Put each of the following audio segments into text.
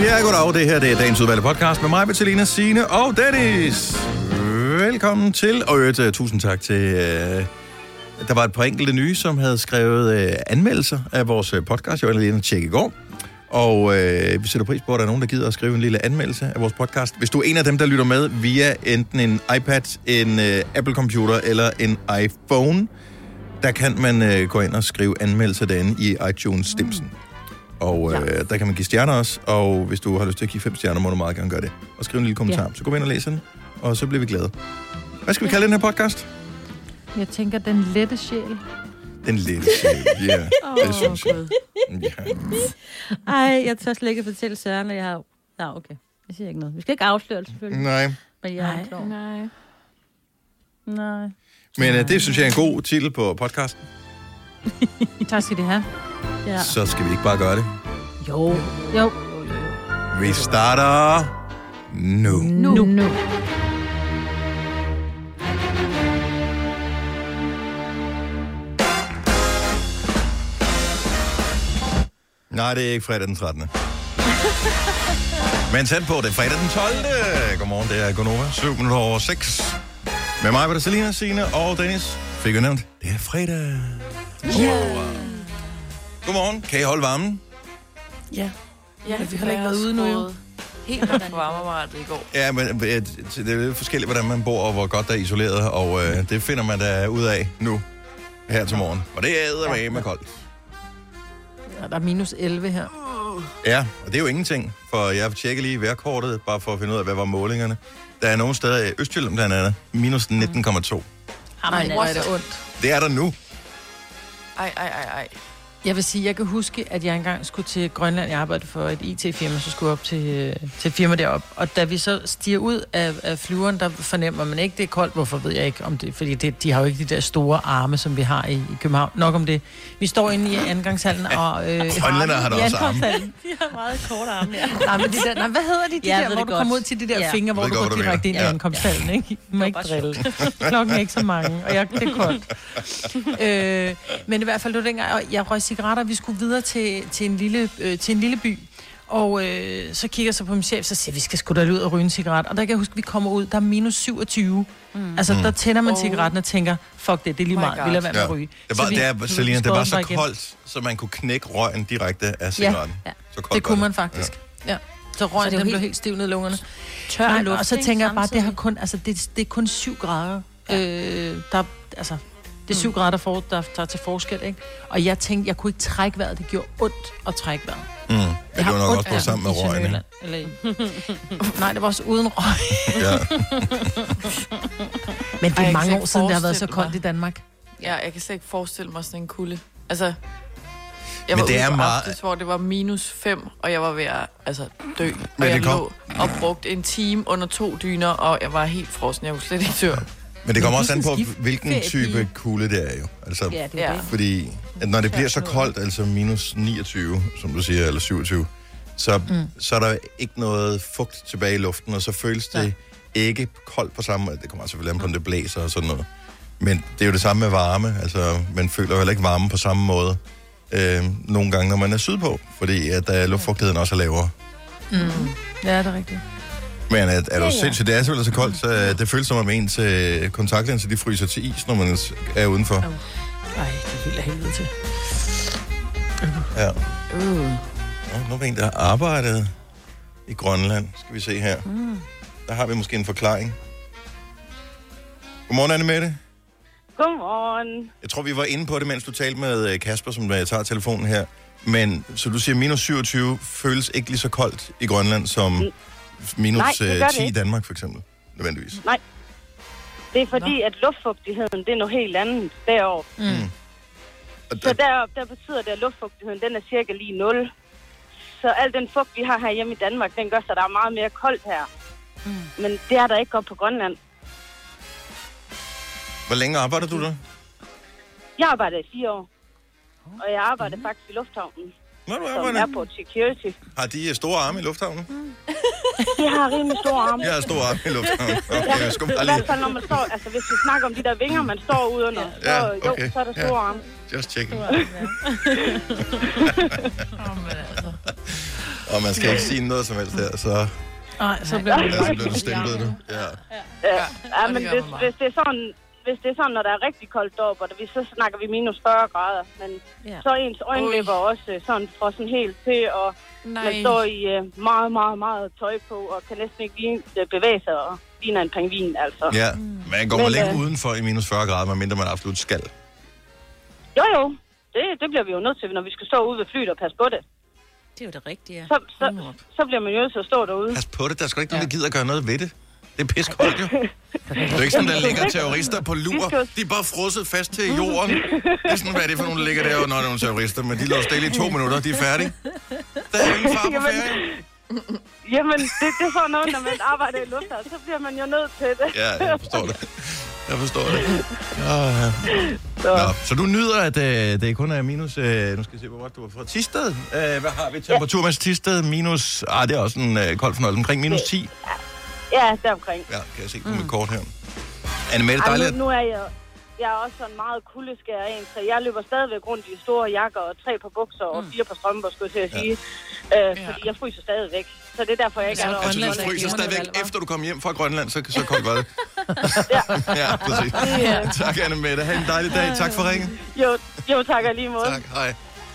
Ja, goddag. Det her det er dagens udvalgte podcast med mig, Bettelina, Sine og Dennis. Velkommen til, og øvrigt, uh, tusind tak til... Uh, der var et par enkelte nye, som havde skrevet uh, anmeldelser af vores podcast. Jeg var lige inde og tjekke i går. Og øh, vi sætter pris på, at der er nogen, der gider at skrive en lille anmeldelse af vores podcast. Hvis du er en af dem, der lytter med via enten en iPad, en øh, Apple Computer eller en iPhone, der kan man øh, gå ind og skrive anmeldelser derinde i iTunes Stimsen. Og øh, der kan man give stjerner også, og hvis du har lyst til at give fem stjerner, må du meget gerne gøre det. Og skrive en lille kommentar. Ja. Så gå ind og læs den, og så bliver vi glade. Hvad skal vi kalde den her podcast? Jeg tænker, den lette sjæl. Den lille sjæl. Ja, det synes jeg. Ja. Ej, jeg tør slet ikke at fortælle Søren, at jeg har... Nå, okay. Jeg siger ikke noget. Vi skal ikke afsløre det, selvfølgelig. Nej, Men jeg er klovn. Nej. Nej. men øh, det synes jeg er en god titel på podcasten. Tak skal det have. Ja. Så skal vi ikke bare gøre det. Jo. Jo. Vi starter nu. Nu. nu. Nej, det er ikke fredag den 13. Men tæt på, det er fredag den 12. Godmorgen, det er Gonova, 7 minutter over 6. Med mig var det Selina, Signe og Dennis. Fik jeg nævnt, det er fredag. Yeah. Godmorgen, kan I holde varmen? Ja. Ja, vi har ikke været ude nu, jo. Helt varmeapparatet i går. Ja, men øh, det er lidt forskelligt, hvordan man bor, og hvor godt der er isoleret, og øh, det finder man da ud af nu, her til morgen. Og det er med med koldt. Ja, der er minus 11 her. Ja, og det er jo ingenting, for jeg tjekker lige vejrkortet, bare for at finde ud af, hvad var målingerne. Der er nogle steder i Østjylland blandt andet, minus 19,2. Ej, Jamen, hvor er det ondt. Det er der nu. Ej, ej, ej, ej. Jeg vil sige, jeg kan huske, at jeg engang skulle til Grønland. Jeg arbejdede for et IT-firma, så skulle jeg op til, øh, til et firma derop. Og da vi så stiger ud af, af flyveren, der fornemmer man ikke, det er koldt. Hvorfor ved jeg ikke om det? Fordi det, de har jo ikke de der store arme, som vi har i, i København. Nok om det. Vi står inde i angangshallen og... Øh, Grønlænder har da også arme. De har meget korte arme, ja. Nej, men de der, nej, hvad hedder de, de Ja, der, hvor du kommer godt. ud til de der Ja. fingre, hvor du går du direkte ind i. Ja. ankomsthallen, ikke? Du må ikke drille. Klokken er ikke så mange, og jeg, det er koldt. øh, men i hvert fald, var dengang, og jeg røg cigaretter, vi skulle videre til, til, en, lille, øh, til en lille by. Og øh, så kigger jeg så på min chef, så siger vi skal sgu da ud og ryge en cigaret. Og der kan jeg huske, at vi kommer ud, der er minus 27. Mm. Altså, der tænder man Oh. cigaretten og tænker, fuck det, det er lige My meget, vi lader være med Ja. at ryge. Det var, Så vi- det er, Selina, det var så koldt, så man kunne knække røgen direkte af cigaretten. så koldt Det var kunne man faktisk. Ja. ja. Så røgen, Så det den blev helt stiv ned i lungerne. Tør Nej, luft, og så tænker jeg bare, det har kun, altså, det, det er kun 7 grader. Ja. Øh, der, altså, det er 7 mm. grader, der, for, der, der er til forskel, ikke? Og jeg tænkte, jeg kunne ikke trække vejret. Det gjorde ondt at trække vejret. Mm. Ja, det har var nok ondt også på sammen med røgen. ikke? Eller. Nej, det var også uden røg. Ja. Men det er jeg mange år siden, det har været så koldt mig. i Danmark. Ja, jeg kan slet ikke forestille mig sådan en kulde. Altså, jeg Men var det ude er meget- aftes, hvor det var minus 5, og jeg var ved at altså, dø. Og Men jeg det kom- lå og brugte en time under to dyner, og jeg var helt frossen. Jeg kunne slet ikke tør. Men det kommer også an på, hvilken type kulde det er jo. Altså, Ja, det er Ja. det. Fordi at når det bliver så koldt, altså minus 29, som du siger, eller 27, så, mm. så er der ikke noget fugt tilbage i luften, og så føles det Nej. ikke koldt på samme måde. Det kommer selvfølgelig an på, om det blæser og sådan noget. Men det er jo det samme med varme. Altså, man føler jo heller ikke varme på samme måde øh, nogle gange, når man er sydpå, fordi at der luftfugtigheden også er lavere. Mm. Ja, det er rigtigt. Men er, er du Ja, ja. sindssygt, det er selvfølgelig så koldt, så øh, det føles som om ens øh, kontaktlinser, de fryser til is, når man er udenfor. Ej, det er helt af helvede til. Ja. Uh. Nå, nu er der en, der har arbejdet i Grønland. Skal vi se her. Mm. Der har vi måske en forklaring. Godmorgen, Anne Mette. Godmorgen. Jeg tror, vi var inde på det, mens du talte med øh, Kasper, som øh, tager telefonen her. Men, så du siger, minus 27 føles ikke lige så koldt i Grønland som minus Nej, det øh, gør 10 det i ikke. Danmark, for eksempel. Nødvendigvis. Det er fordi, at luftfugtigheden, det er noget helt andet deroppe. Mm. Og Så der, deroppe, der betyder det, at luftfugtigheden, den er cirka lige 0. Så al den fugt, vi har herhjemme i Danmark, den gør så, der er meget mere koldt her. Mm. Men det er der ikke op på Grønland. hvor længe arbejder du der? Jeg arbejder i fire år. Og jeg arbejder faktisk i lufthavnen, Nå, du som arbejder. Airport Security. Har de øh, store arme i lufthavnen? De har rimelig store arme. Jeg har store arme i lufthavnen. Okay, jeg skulle I bare hvert lige... fald, når man står, altså hvis vi snakker om de der vinger, man står ude under, så Ja, jo, okay. så er der Ja. store arme. Just checking. Men altså. Og man skal ikke sige noget som helst her, så, Nej, så bliver ja, så bliver du stemplet nu. Ja. Ja, Ja, men det hvis, hvis, det er sådan, hvis det er sådan, når der er rigtig koldt deroppe, og vi, så snakker vi minus 40 grader, men Ja. ja. så er ens øjenlæber også øh, sådan frosset helt til, og Nej. man står i øh, meget, meget, meget tøj på, og kan næsten ikke lige øh, bevæge sig, og ligner en pingvin, altså. ja. Man går Men, ikke øh, udenfor i minus 40 grader, medmindre man absolut skal. Jo, jo, det, det bliver vi jo nødt til, når vi skal stå ude ved flyet og passe på det. Det er jo det rigtige, ja. Så, så, så bliver man jo nødt til at stå derude. Pas på det, der er sgu ikke nogen, der gider gøre noget ved det. Det er piskoldt jo. Det er jo ikke sådan, der ligger terrorister på lur. De er bare frosset fast til jorden. Det er sådan, hvad er det for nogle, der ligger der, når der er nogle terrorister. Men de lå stille i to minutter, de er færdige. Der er ingen far på Jamen, ferie. Jamen, det, det er sådan noget, når man arbejder i lufthavn, så bliver man jo nødt til det. Ja, jeg forstår det. Jeg forstår det. Oh, ja. Så. Nå, så du nyder, at øh, det kun er minus... Øh, nu skal jeg se, hvor godt du var fra Tisted. Øh, hvad har vi? Temperaturmæssigt Tisted minus... Ah, det er også en øh, kold fornøjelse. Omkring minus 10. Ja, deromkring. Ja, kan jeg se på mit kort her. Anne Mette, Ej, dejligt. nu, nu er jeg, jeg er også sådan meget kuldeskær en, så jeg løber stadigvæk rundt i store jakker og tre på bukser og fire på strømper, skulle jeg til at sige. Øh, fordi jeg fryser stadigvæk. Så det er derfor, jeg ikke er der. Altså, du er fryser stadigvæk efter du kom hjem fra Grønland, så, så koldt var det. ja, præcis. Tak, Anne Mette. Ha' en dejlig dag. Tak for ringen. Jo, jo tak og lige måde. Tak, hej.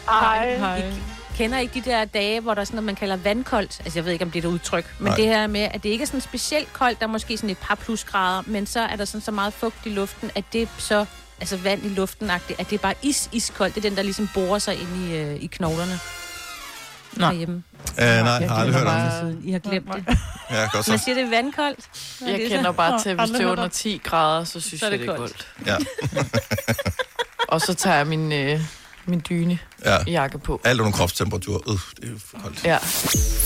Hej. Hej. Kender ikke de der dage, hvor der er sådan noget, man kalder vandkoldt. Altså, jeg ved ikke, om det er et udtryk. Men Nej. Nej. det her med, at det ikke er sådan specielt koldt, der er måske sådan et par plusgrader, men så er der sådan så meget fugt i luften, at det så, altså vand i luften at det er bare is, iskoldt. Det er den, der ligesom borer sig ind i, øh, i knoglerne. Nå. Herhjemme. Uh, nej, jeg har aldrig hørt om det. I har glemt det. Ja, godt Man så. siger, det er vandkoldt. Jeg det er kender så- bare til, at hvis det er under om. 10 grader, så synes Så er jeg, det det er koldt. koldt. Ja, Og så tager jeg min, øh, min dyne ja. jakke på. Alt under kropstemperatur. Uh, det er for koldt. Ja.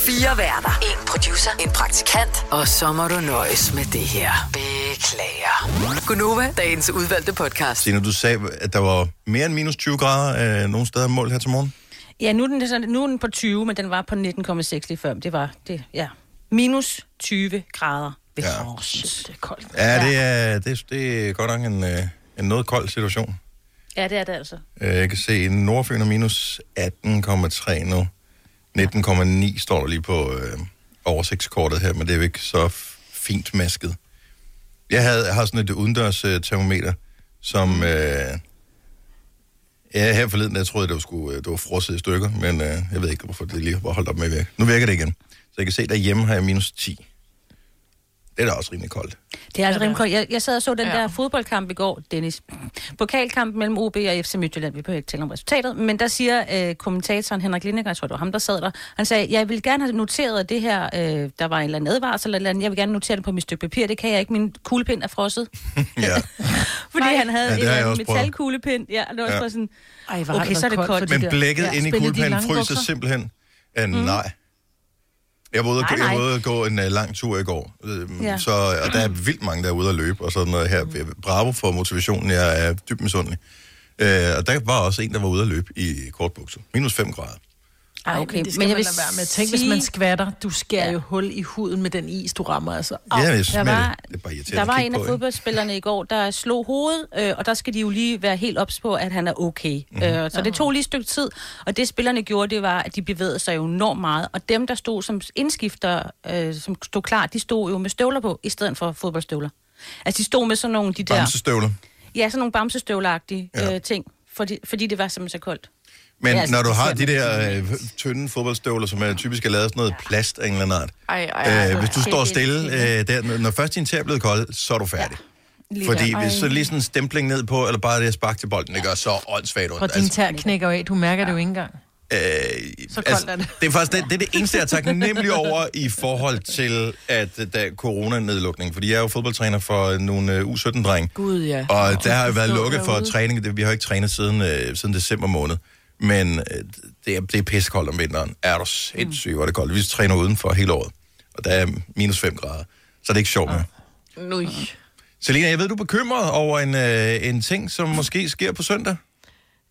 Fire værter. En producer. En praktikant. Og så må du nøjes med det her. Beklager. Gunova, dagens udvalgte podcast. Signe, du sagde, at der var mere end minus 20 grader øh, nogle steder mål her til morgen. Ja, nu er, den, sådan- nu er den på 20, men den var på 19,6 lige før. Det var, det, ja. Minus 20 grader ved Ja. shit, det er koldt. Ja, det er, det, det er godt nok en, øh, en noget kold situation ja, det er det altså. Øh, Jeg kan se, at Nordfyn er minus 18,3 nu. 19,9 står der lige på øh, oversigtskortet her, men det er jo ikke så f- fint masket. Jeg, havde, jeg har sådan et udendørs øh, termometer, som... Øh, ja, her forleden, der troede jeg, det var, skulle, øh, det var frosset i stykker, men øh, jeg ved ikke, hvorfor det lige var holdt op med at virke. Nu virker det igen. Så jeg kan se, derhjemme har jeg minus 10. Det er da også rimelig koldt. Det er altså rimelig koldt. Jeg, jeg sad og så den Ja. ja. der fodboldkamp i går, Dennis. Pokalkamp mellem OB og FC Midtjylland. Vi behøver ikke tale om resultatet. Men der siger øh, kommentatoren Henrik Lindegaard, jeg tror, det var ham, der sad der. Han sagde, jeg vil gerne have noteret det her. Øh, der var en eller anden advarsel eller eller andet. Jeg vil gerne notere det på mit stykke papir. Det kan jeg ikke. Min kuglepind er frosset. Ja. Fordi han havde Ja, ja, en metalkuglepind. Ja, det var Ja. også bare sådan... Ej, har Okay, det så er det koldt. de Men blækket Ja, ja, inde i kuglepinden fryser simpelthen. Uh, mm. Nej. Jeg var ude, Nej, nej. Jeg var ude at gå en uh, lang tur i går, uh, ja. Så, og der er vildt mange, der er ude at løbe og sådan noget her. Bravo for motivationen, jeg er dybt misundelig. Uh, og der var også en, der var ude at løbe i kortbukser. Minus 5 grader. Ej, okay. men det skal men jeg vil lade være med. Tænk, hvis man skvatter, du skærer ja. jo hul i huden med den is, du rammer. Altså. Au. Ja, jeg Der var, det. Det er bare der var en af fodboldspillerne i går, der slog hovedet, øh, og der skal de jo lige være helt ops på, at han er okay. Mm. Øh, så det tog lige et stykke tid, og det spillerne gjorde, det var, at de bevægede sig jo enormt meget, og dem, der stod som indskifter, øh, som stod klar, de stod jo med støvler på, i stedet for fodboldstøvler. Altså, de stod med sådan nogle, de der, Bamsestøvler. ja, sådan nogle bamsestøvleagtige Ja. øh, ting, fordi, fordi det var simpelthen så koldt. Men Ja, ja, altså, når du har de der øh, tynde fodboldstøvler, som er typisk er lavet af sådan noget plast af en eller anden art. Ej, ej, ej. Øh, hvis du står stille, øh, der, når først din tær er blevet kold, så er du færdig. Lige Fordi der. hvis så lige sådan en stempling ned på, eller bare det at sparke til bolden, det gør så åndssvagt ondt. Og din tær knækker af. Du mærker det jo ikke engang. Øh, Så koldt er det. det er faktisk det, det, er det eneste, jeg er taknemmelig over i forhold til, at øh, der er coronanedlukning. Fordi jeg er jo fodboldtræner for nogle uh, U17-drenge. Gud, ja. Og der har jo været lukket for derude. træning. Det- Vi har jo ikke trænet siden, øh, siden december måned. Men øh, det, er, det er pissekoldt om vinteren. Er du sindssyg, hvor er det koldt. Vi træner udenfor hele året. Og der er minus 5 grader. Så det er ikke sjovt med. Nu. Selina, jeg ved, du er bekymret over en, øh, en ting, som måske sker på søndag.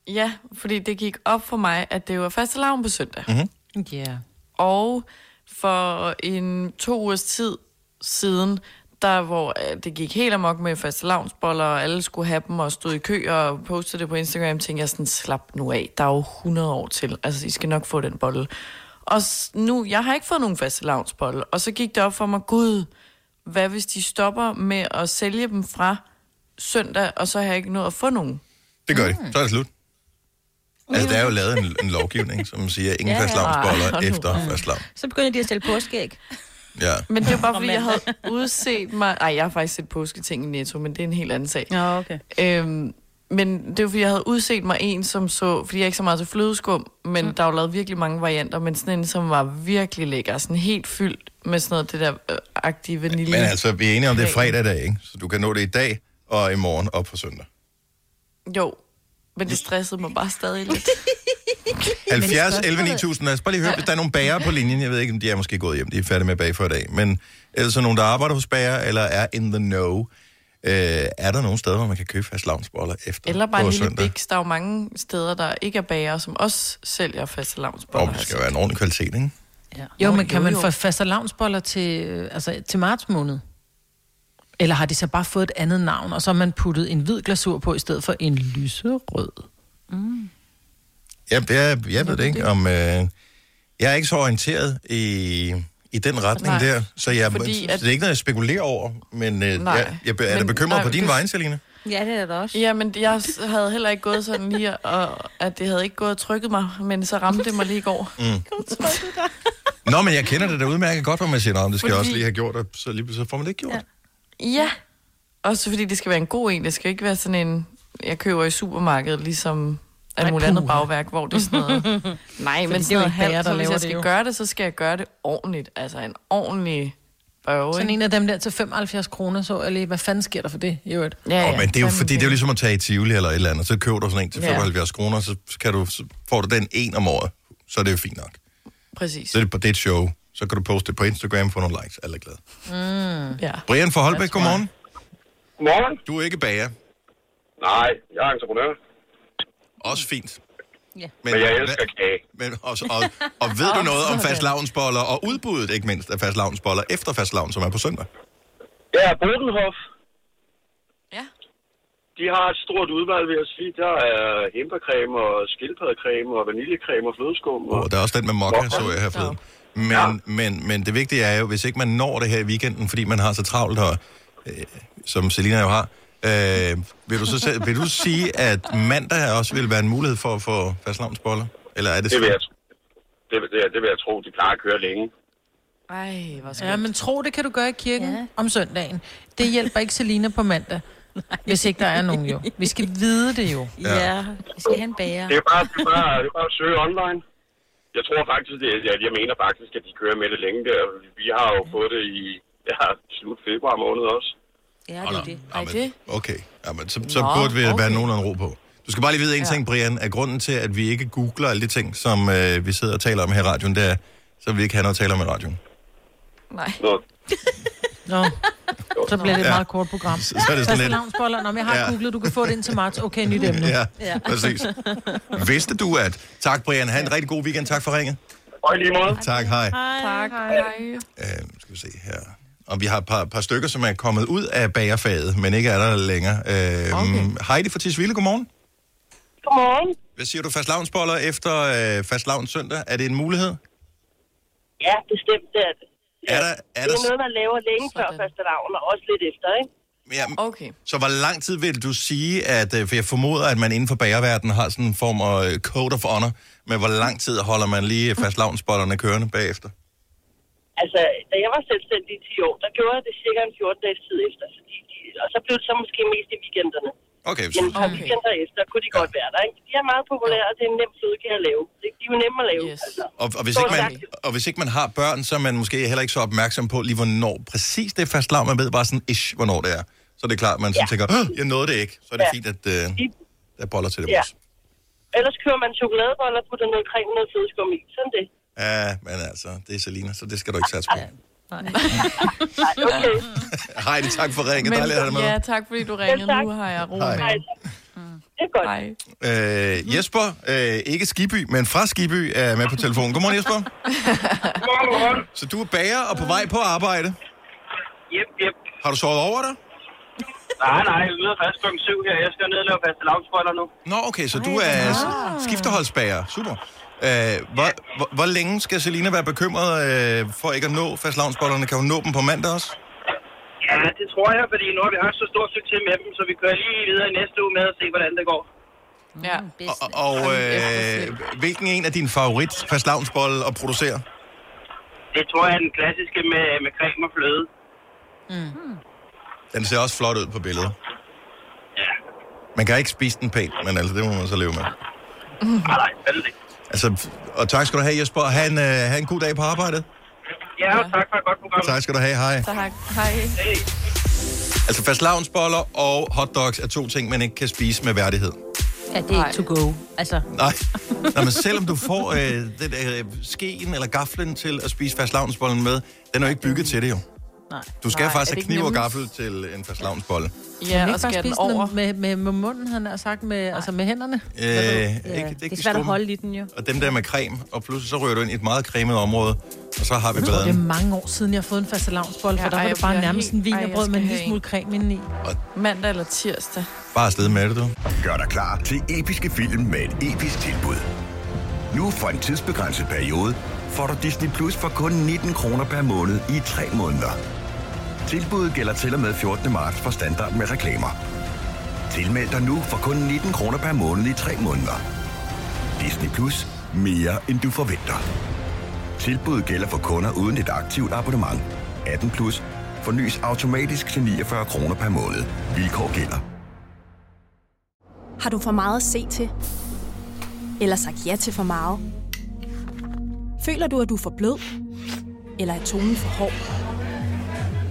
Ja, fordi det gik op for mig, at det var faste lavn på søndag. Mhm. Ja. Yeah. Og for en to ugers tid siden, der hvor øh, det gik helt amok med faste lavnsboller, og alle skulle have dem og stod i kø og postede det på Instagram, tænkte jeg sådan, slap nu af, der er jo 100 år til. Altså, I skal nok få den bolle. Og nu, jeg har ikke fået nogen faste lavnsbolle. Og så gik det op for mig, gud, hvad hvis de stopper med at sælge dem fra søndag, og så har jeg ikke nået at få nogen? Det gør de. Så er det slut. Altså, der er jo lavet en, en lovgivning, som siger, ingen Ja, ja, fastlavnsboller efter fastlavn. Så begynder de at sælge påskeæg. Ja. Men det er bare, fordi jeg havde udset mig... Ej, jeg har faktisk set påsketing i Netto, men det er en helt anden sag. Ja, okay. Øhm, men det var, fordi jeg havde udset mig en, som så... Fordi jeg er ikke så meget til flødeskum, men mm. der er jo lavet virkelig mange varianter, men sådan en, som var virkelig lækker. Sådan helt fyldt med sådan noget, det der øh, aktive vanilje. Men altså, vi er enige om, det er fredag i dag, ikke? Så du kan nå det i dag og i morgen op på søndag. Jo, men det stressede mig bare stadig lidt. 70, 11, 9000. Lad os bare lige høre, hvis der er nogle bager på linjen. Jeg ved ikke, om de er måske gået hjem. De er færdige med at bage for i dag. Men ellers er nogen, der arbejder hos bager, eller er in the know. Øh, er der nogle steder, hvor man kan købe fast lavnsboller efter Eller bare en lille søndag? biks. Der er jo mange steder, der ikke er bager, som også sælger faste Og lavnsboller. det skal være en ordentlig kvalitet, ikke? Ja. Jo, Nå, men kan jo, man jo. få faste lavnsboller til, øh, altså, til marts måned? Eller har de så bare fået et andet navn, og så har man puttet en hvid glasur på, i stedet for en lyserød? Jeg, jeg, jeg ved det ikke, om... Øh, jeg er ikke så orienteret i, i den retning Nej, der, så jeg, fordi at... det er ikke noget, jeg spekulerer over, men øh, Nej, jeg, jeg, er da bekymret nej, på din det- vej, Selina? ja, det er der også. Ja, men jeg havde heller ikke gået sådan lige, og at det havde ikke gået og trykket mig, men så ramte det mig lige i går. Nå, men jeg kender det da udmærket godt, hvor man siger, "Nå, det skal jeg Fordi- også lige have gjort, og så, lige, så får man det ikke gjort. Ja. Ja, også fordi det skal være en god en. Det skal ikke være sådan en, jeg køber i supermarkedet, ligesom alt Ej, muligt andet bagværk, hvor det er sådan noget... Nej, men det er jo halvt, så hvis jeg det skal jo. gøre det, så skal jeg gøre det ordentligt. Altså en ordentlig børge, Sådan en af dem der til 75 kroner, så jeg lige, hvad fanden sker der for det? I øvrigt? Ja, Ja, men det er jo fordi, det er jo ligesom at tage i Tivoli eller et eller andet, så køber du sådan en til Ja. 75 kroner, så, så, kan du, så får du den en om året, så er det jo fint nok. Præcis. Så er det, det er et show, så kan du poste det på Instagram, få nogle likes, alle er glade. Ja. Brian fra Holbæk, godmorgen. Godmorgen. Du er ikke bager, Nej, jeg er entreprenør, også fint. Ja. Men, men jeg elsker kage. Men, og, og, og ved du noget om fastlavnsboller og udbuddet, ikke mindst, af fastlavnsboller efter fastlavn, som er på søndag? Er Bodenhof. Ja. De har et stort udvalg, vil jeg sige. Der er himpercreme og skildpaddecreme og vaniljecreme og flødeskum. Og... Og der er også den med mokka, så jeg her forleden. Men, men, men det vigtige er jo, hvis ikke man når det her i weekenden, fordi man har så travlt, og, øh, som Selina jo har, øh, vil, du så, vil du sige, at mandag også vil være en mulighed for at få fastlavnsboller? Eller er det Det vil, jeg, det, vil- det, det vil jeg tro, de klarer at køre længe. Ej, hvor skønt. Ja, men tro, det kan du gøre i kirken Ja. ja. om søndagen. Det hjælper ikke Selina på mandag. Hvis ikke der er nogen jo. Vi skal vide det jo. Ja. Ja, vi skal have en bager. Det er bare, det er bare, det er bare at søge online. Jeg tror faktisk, det, jeg, jeg mener faktisk, at de kører med det længe der. Vi har jo fået det i ja, slut februar måned også. Ja, det er det. Ej? Okay, ja, men så, så Nå, burde vi okay. være nogenlunde ro på. Du skal bare lige vide en Ja. ting, Brian, at grunden til, at vi ikke googler alle de ting, som øh, vi sidder og taler om her i radioen, det er, så vil vi ikke have noget at tale om i radioen. Nej. Nå, Nå, så bliver det et Ja. meget kort program. Så, så er det sådan lidt... lavnsboller. Nå, men jeg har Ja. googlet, du kan få det ind til marts. Okay, nyt emne. Ja, Ja. præcis. Vidste du, at... Tak, Brian. Ha' en rigtig god weekend. Tak for ringet. og i lige måde. Tak, hej. Tak. Hej. Øh, skal vi se her. Og vi har et par, par stykker, som er kommet ud af bagerfaget, men ikke er der længere. Øh, okay. Heidi fra Tisvilde, godmorgen. Godmorgen. Hvad siger du, fastlavnsboller efter øh, fastlavns søndag? Er det en mulighed? Ja, bestemt det er det. Er der, er Det der, er noget, man laver længe før Sådan. første lavn, og også lidt efter, ikke? ja, Okay. så hvor lang tid vil du sige, at... øh, For jeg formoder, at man inden for bagerverdenen har sådan en form af øh, code of honor, men hvor lang tid holder man lige fastlavnsbollerne kørende bagefter? Altså, da jeg var selvstændig i 10 år, der gjorde jeg det cirka en 14 dages tid efter. Fordi de, og så blev det så måske mest i weekenderne. Okay, Men så, et par Okay. weekender efter kunne de godt være der, ikke? De er meget populære, og det er en nem fødekage at lave. Det, de er jo nemme at lave, Yes. altså. og, og, hvis Så ikke man, og hvis ikke man har børn, så er man måske heller ikke så opmærksom på lige, hvornår præcis det er fastlavn. Man ved bare sådan ish, hvornår det er. Så er det klart, at man så Ja. tænker, "Åh, jeg nåede det ikke. Så er det Ja. fint, at øh, der er boller til det Ja. også. Ellers kører man chokoladeboller og putter noget creme og noget flødeskum i. Sådan det. Ja, men altså, det er Selina, så det skal du ikke satse på. Nej, okay. Heidi, tak for ringen. Men, Dejligt at have dig med. ja, tak fordi du ringede. Nu har jeg ro Hej. med. Det er godt. Hej. Øh, Jesper, øh, ikke Skiby, men fra Skiby, er med på telefonen. Godmorgen, Jesper. Godmorgen. Så du er bager og på vej på arbejde. Jep, jep. Har du sovet over dig? Nej, nej, jeg lyder først kl. 7 her. Jeg skal ned og lave faste nu. Nå, okay, så du er s- skifteholdsbager. Super. Øh, hvor, hvor, hvor længe skal Selina være bekymret øh, for ikke at nå fastlavnsbollerne? Kan hun nå dem på mandag også? Ja, det tror jeg, fordi nu har vi haft så stor succes med dem, så vi kører lige videre i næste uge med at se, hvordan det går. Ja. Og, og øh, hvilken en af dine favorit fastlavnsbolle at producere? Det tror jeg er den klassiske med, med creme og fløde. Den ser også flot ud på billedet. Ja. Man kan ikke spise den pænt, men altså, det må man så leve med. Nej, nej, vel det. Altså, og tak skal du have, Jesper. Ha' en, øh, ha en god dag på arbejdet. Ja, og tak for et godt program. Tak skal du have. Hej. Tak. Hej. Hey. Altså, fastlavnsboller og hotdogs er to ting, man ikke kan spise med værdighed. Ja, det er ikke to go. Altså, Nej. Nå, men selvom du får øh, den, øh, skeen eller gaflen til at spise fastlavnsbollen med, den er jo ikke bygget til det jo. Nej. Du skal Nej, faktisk er det have ikke kniv og gaffel til en fastlavnsbolle. Ja, og ikke skal den spise over. med, med, med munden, han har sagt, med, altså med hænderne? Øh, ikke, Ja, ikke det er de svært at holde i den jo. Og dem der med creme, og pludselig så ryger du ind i et meget cremet område, og så har vi tror, det er bladen. mange år siden, jeg har fået en fastelavnsbolle, for Ja, der ej, var jeg det bare nærmest en vinerbrød med en lille smule creme indeni. Mandag eller tirsdag. Bare afsted med det, du. Gør dig klar til episke film med et episk tilbud. Nu for en tidsbegrænset periode får du Disney Plus for kun 19 kroner per måned i 3 måneder. Tilbuddet gælder til og med 14. marts for standard med reklamer. Tilmeld dig nu for kun 19 kroner per måned i 3 måneder. Disney Plus. Mere end du forventer. Tilbuddet gælder for kunder uden et aktivt abonnement. 18 plus. Fornyes automatisk til 49 kroner per måned. Vilkår gælder. Har du for meget at se til? Eller sagt ja til for meget? Føler du, at du er for blød? Eller er tonen for hård?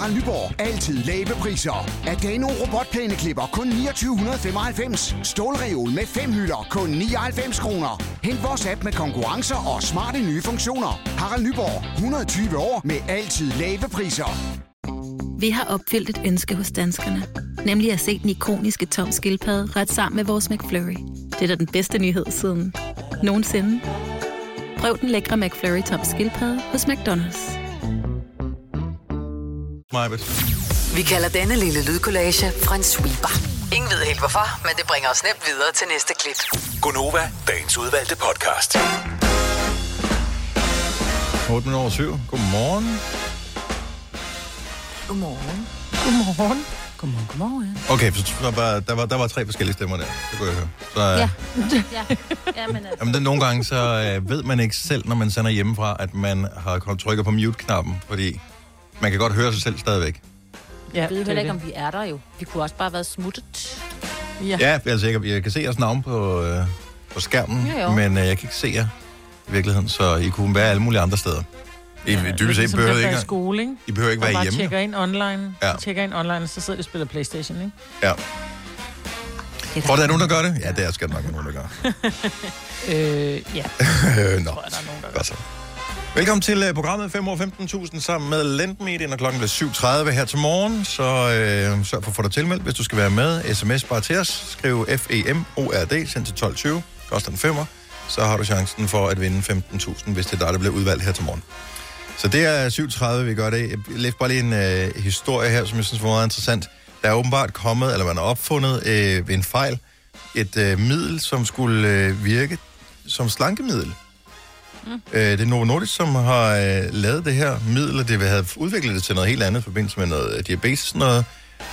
Harald Nyborg. Altid lave priser. Adano robotplæneklipper kun 2995. Stålreol med fem hylder kun 99 kroner. Hent vores app med konkurrencer og smarte nye funktioner. Harald Nyborg. 120 år med altid lave priser. Vi har opfyldt et ønske hos danskerne. Nemlig at se den ikoniske tom skildpadde ret sammen med vores McFlurry. Det er da den bedste nyhed siden nogensinde. Prøv den lækre McFlurry tom skildpadde hos McDonald's. Majbet. Vi kalder denne lille lydkollage en sweeper. Ingen ved helt hvorfor, men det bringer os nemt videre til næste klip. Gonova, dagens udvalgte podcast. 8 minutter over 7. Godmorgen. Godmorgen. Godmorgen. Godmorgen, godmorgen. Okay, så der var, der var, der var tre forskellige stemmer der. Det kunne jeg høre. Så, Ja. ja. ja. ja men altså. Jamen, det, nogle gange så øh, ved man ikke selv, når man sender hjemmefra, at man har trykket på mute-knappen, fordi man kan godt høre sig selv stadigvæk. Ja, Jeg ved det heller er ikke, det. om vi er der jo. Vi kunne også bare have været smuttet. Ja. Ja, altså, jeg, kan- jeg kan se jeres navn på, øh, på skærmen, Ja, jo. men øh, jeg kan ikke se jer i virkeligheden, så I kunne være alle mulige andre steder. I, ja, dybest set Ligesom behøver der er ikke, i skole, ikke? I behøver ikke Der være bare hjemme. tjekker jo. ind online. Ja. Tjekker ind online, og så sidder de og spiller Playstation, ikke? Ja. Det Tror du, der er nogen, der gør det? Ja, det er der nok nogen, der gør. Øh, ja. Nå, godt så. Velkommen til øh, programmet 5 år 15.000 sammen med Lendmedia, og klokken bliver 7.30 her til morgen. Så øh, sørg for at få dig tilmeldt, hvis du skal være med. SMS bare til os. Skriv F-E-M-O-R-D, send til 12.20. Koster en femmer. Så har du chancen for at vinde 15.000, hvis det er dig, der bliver udvalgt her til morgen. Så det er 7.30, vi gør det. Jeg læste bare lige en øh, historie her, som jeg synes var meget interessant. Der er åbenbart kommet, eller man har opfundet øh, ved en fejl, et øh, middel, som skulle øh, virke som slankemiddel. Mm. Øh, det er Novo Nordisk, som har øh, lavet det her middel, og det havde udviklet det til noget helt andet i forbindelse med noget øh, diabetes og noget.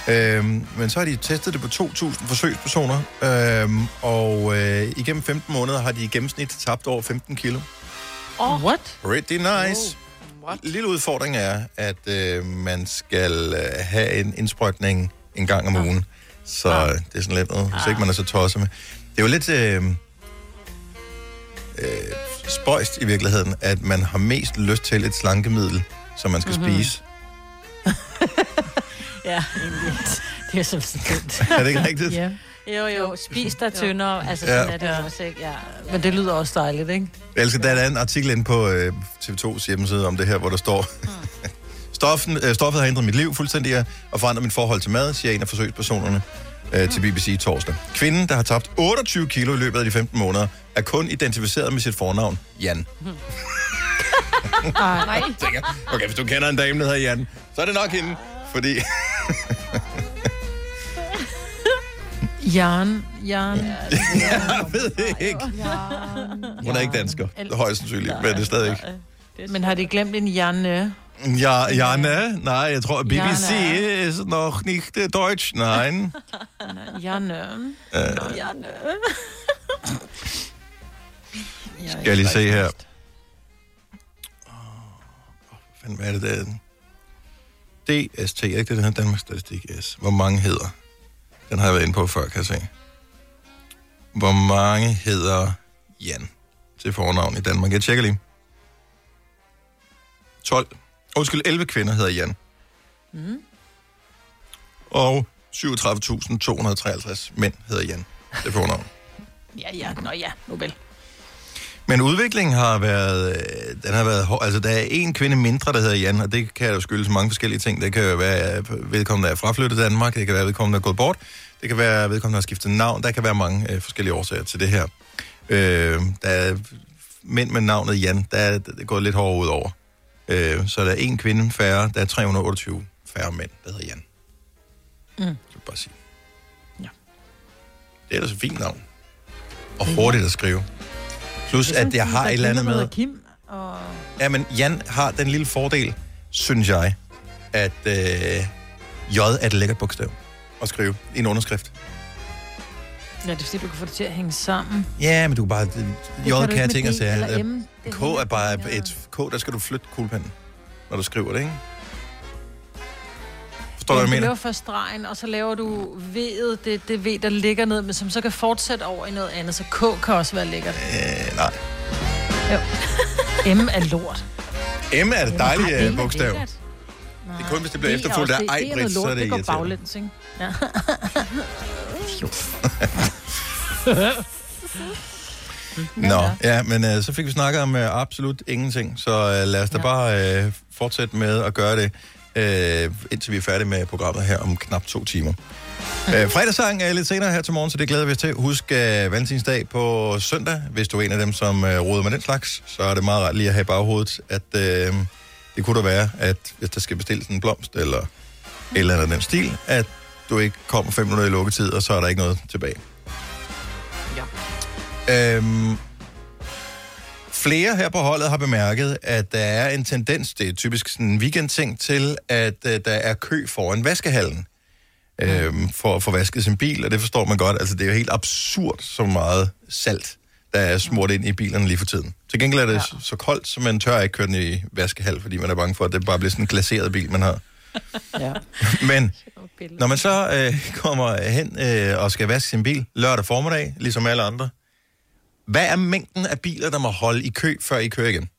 Øhm, men så har de testet det på 2.000 forsøgspersoner, øhm, og øh, igennem 15 måneder har de i gennemsnit tabt over 15 kilo. Oh. What? Pretty nice. What? Lille udfordring er, at øh, man skal øh, have en indsprøjtning en gang om ugen. Så Ah. det er sådan lidt noget, hvis ikke man er så tosset med. Det er jo lidt øh, øh, spøjst i virkeligheden, at man har mest lyst til et slankemiddel, som man skal Mhm. mm-hmm. spise. Ja, egentlig. Det er så sådan Er det ikke rigtigt? Ja. Jo, jo, spis dig tyndere. Altså, Ja. sådan er det jo også, ikke? Ja. Men det lyder også dejligt, ikke? Jeg elsker, der er en artikel inde på øh, TV2's hjemmeside om det her, hvor der står... Stoffen, øh, stoffet har ændret mit liv fuldstændig og forandret mit forhold til mad, siger en af forsøgspersonerne. Øh, til BBC torsdag. Kvinden, der har tabt 28 kilo i løbet af de 15 måneder, er kun identificeret med sit fornavn, Jan. Nej. Tænker, okay, hvis du kender en dame, der hedder Jan, så er det nok hende, fordi... Jan, Jan. jeg ved det ikke. Hun er ikke dansker, er højst sandsynligt, men det er stadig ikke. Men har de glemt en Janne? Ja, Janne? Nej, jeg tror, BBC Janne. is noch nicht äh, Deutsch. Nein. Janne. Øh, Janne. skal jeg lige se her. Åh, Hvad er det der? DST, ikke det, der hedder Danmarks Statistik S? Hvor mange hedder? Den har jeg været inde på før, kan jeg se. Hvor mange hedder Jan til fornavn i Danmark? Jeg tjekker lige. 12. Undskyld, 11 kvinder hedder Jan. Mm. Og 37.253 mænd hedder Jan til fornavn. Ja, ja, nå ja, nu vel. Men udviklingen har været, øh, den har været hård. Altså, der er en kvinde mindre, der hedder Jan, og det kan jo skyldes mange forskellige ting. Det kan jo være, at vedkommende er fraflyttet Danmark, det kan være, at vedkommende er gået bort, det kan være, at vedkommende har skiftet navn, der kan være mange øh, forskellige årsager til det her. Øh, der er mænd med navnet Jan, der er det er gået lidt hårdere ud over. Øh, så der er en kvinde færre, der er 328 færre mænd, der hedder Jan. Mm. Det vil bare sige. Ja. Det er da så fint navn. Og hurtigt at skrive. Plus, at jeg har et eller andet med... Kim og... Ja, men Jan har den lille fordel, synes jeg, at øh, J er et lækkert bogstav at skrive i en underskrift. Ja, det er fordi, du kan få det til at hænge sammen. Ja, men du kan bare... J kan du jeg M. Det K er bare et... K, der skal du flytte kuglepennen, når du skriver det, ikke? Forstår du, hvad jeg du mener? laver først stregen, og så laver du V'et, det, det V, der ligger ned, men som så kan fortsætte over i noget andet. Så K kan også være lækkert. Øh, nej. Jo. M er lort. M er det dejlige øh, bogstav. lækkert. Det er kun, hvis det bliver er efterfulgt af ej, Britt, så er lort, det det går irriterende. baglæns, ikke? Ja. Nå, ja, men øh, så fik vi snakket om øh, absolut ingenting, så øh, lad os da bare øh, fortsætte med at gøre det, øh, indtil vi er færdige med programmet her om knap to timer. Øh, fredagssang er lidt senere her til morgen, så det glæder vi os til. Husk øh, valentinsdag på søndag. Hvis du er en af dem, som øh, roder med den slags, så er det meget rart lige at have i baghovedet, at øh, det kunne da være, at hvis der skal bestilles en blomst eller et eller andet af den stil, at du ikke kommer fem minutter i lukketid, og så er der ikke noget tilbage. Øhm, flere her på holdet har bemærket, at der er en tendens, det er typisk sådan en weekendting, til at uh, der er kø foran vaskehallen øhm, for at få vasket sin bil, og det forstår man godt. Altså, det er jo helt absurd, så meget salt, der er smurt ind i bilerne lige for tiden. Til gengæld er det ja. så koldt, så man tør ikke køre den i vaskehal, fordi man er bange for, at det bare bliver sådan en glaseret bil, man har. Ja. Men når man så øh, kommer hen øh, og skal vaske sin bil lørdag formiddag, ligesom alle andre, hvad er mængden af biler, der må holde i kø, før I kører igen?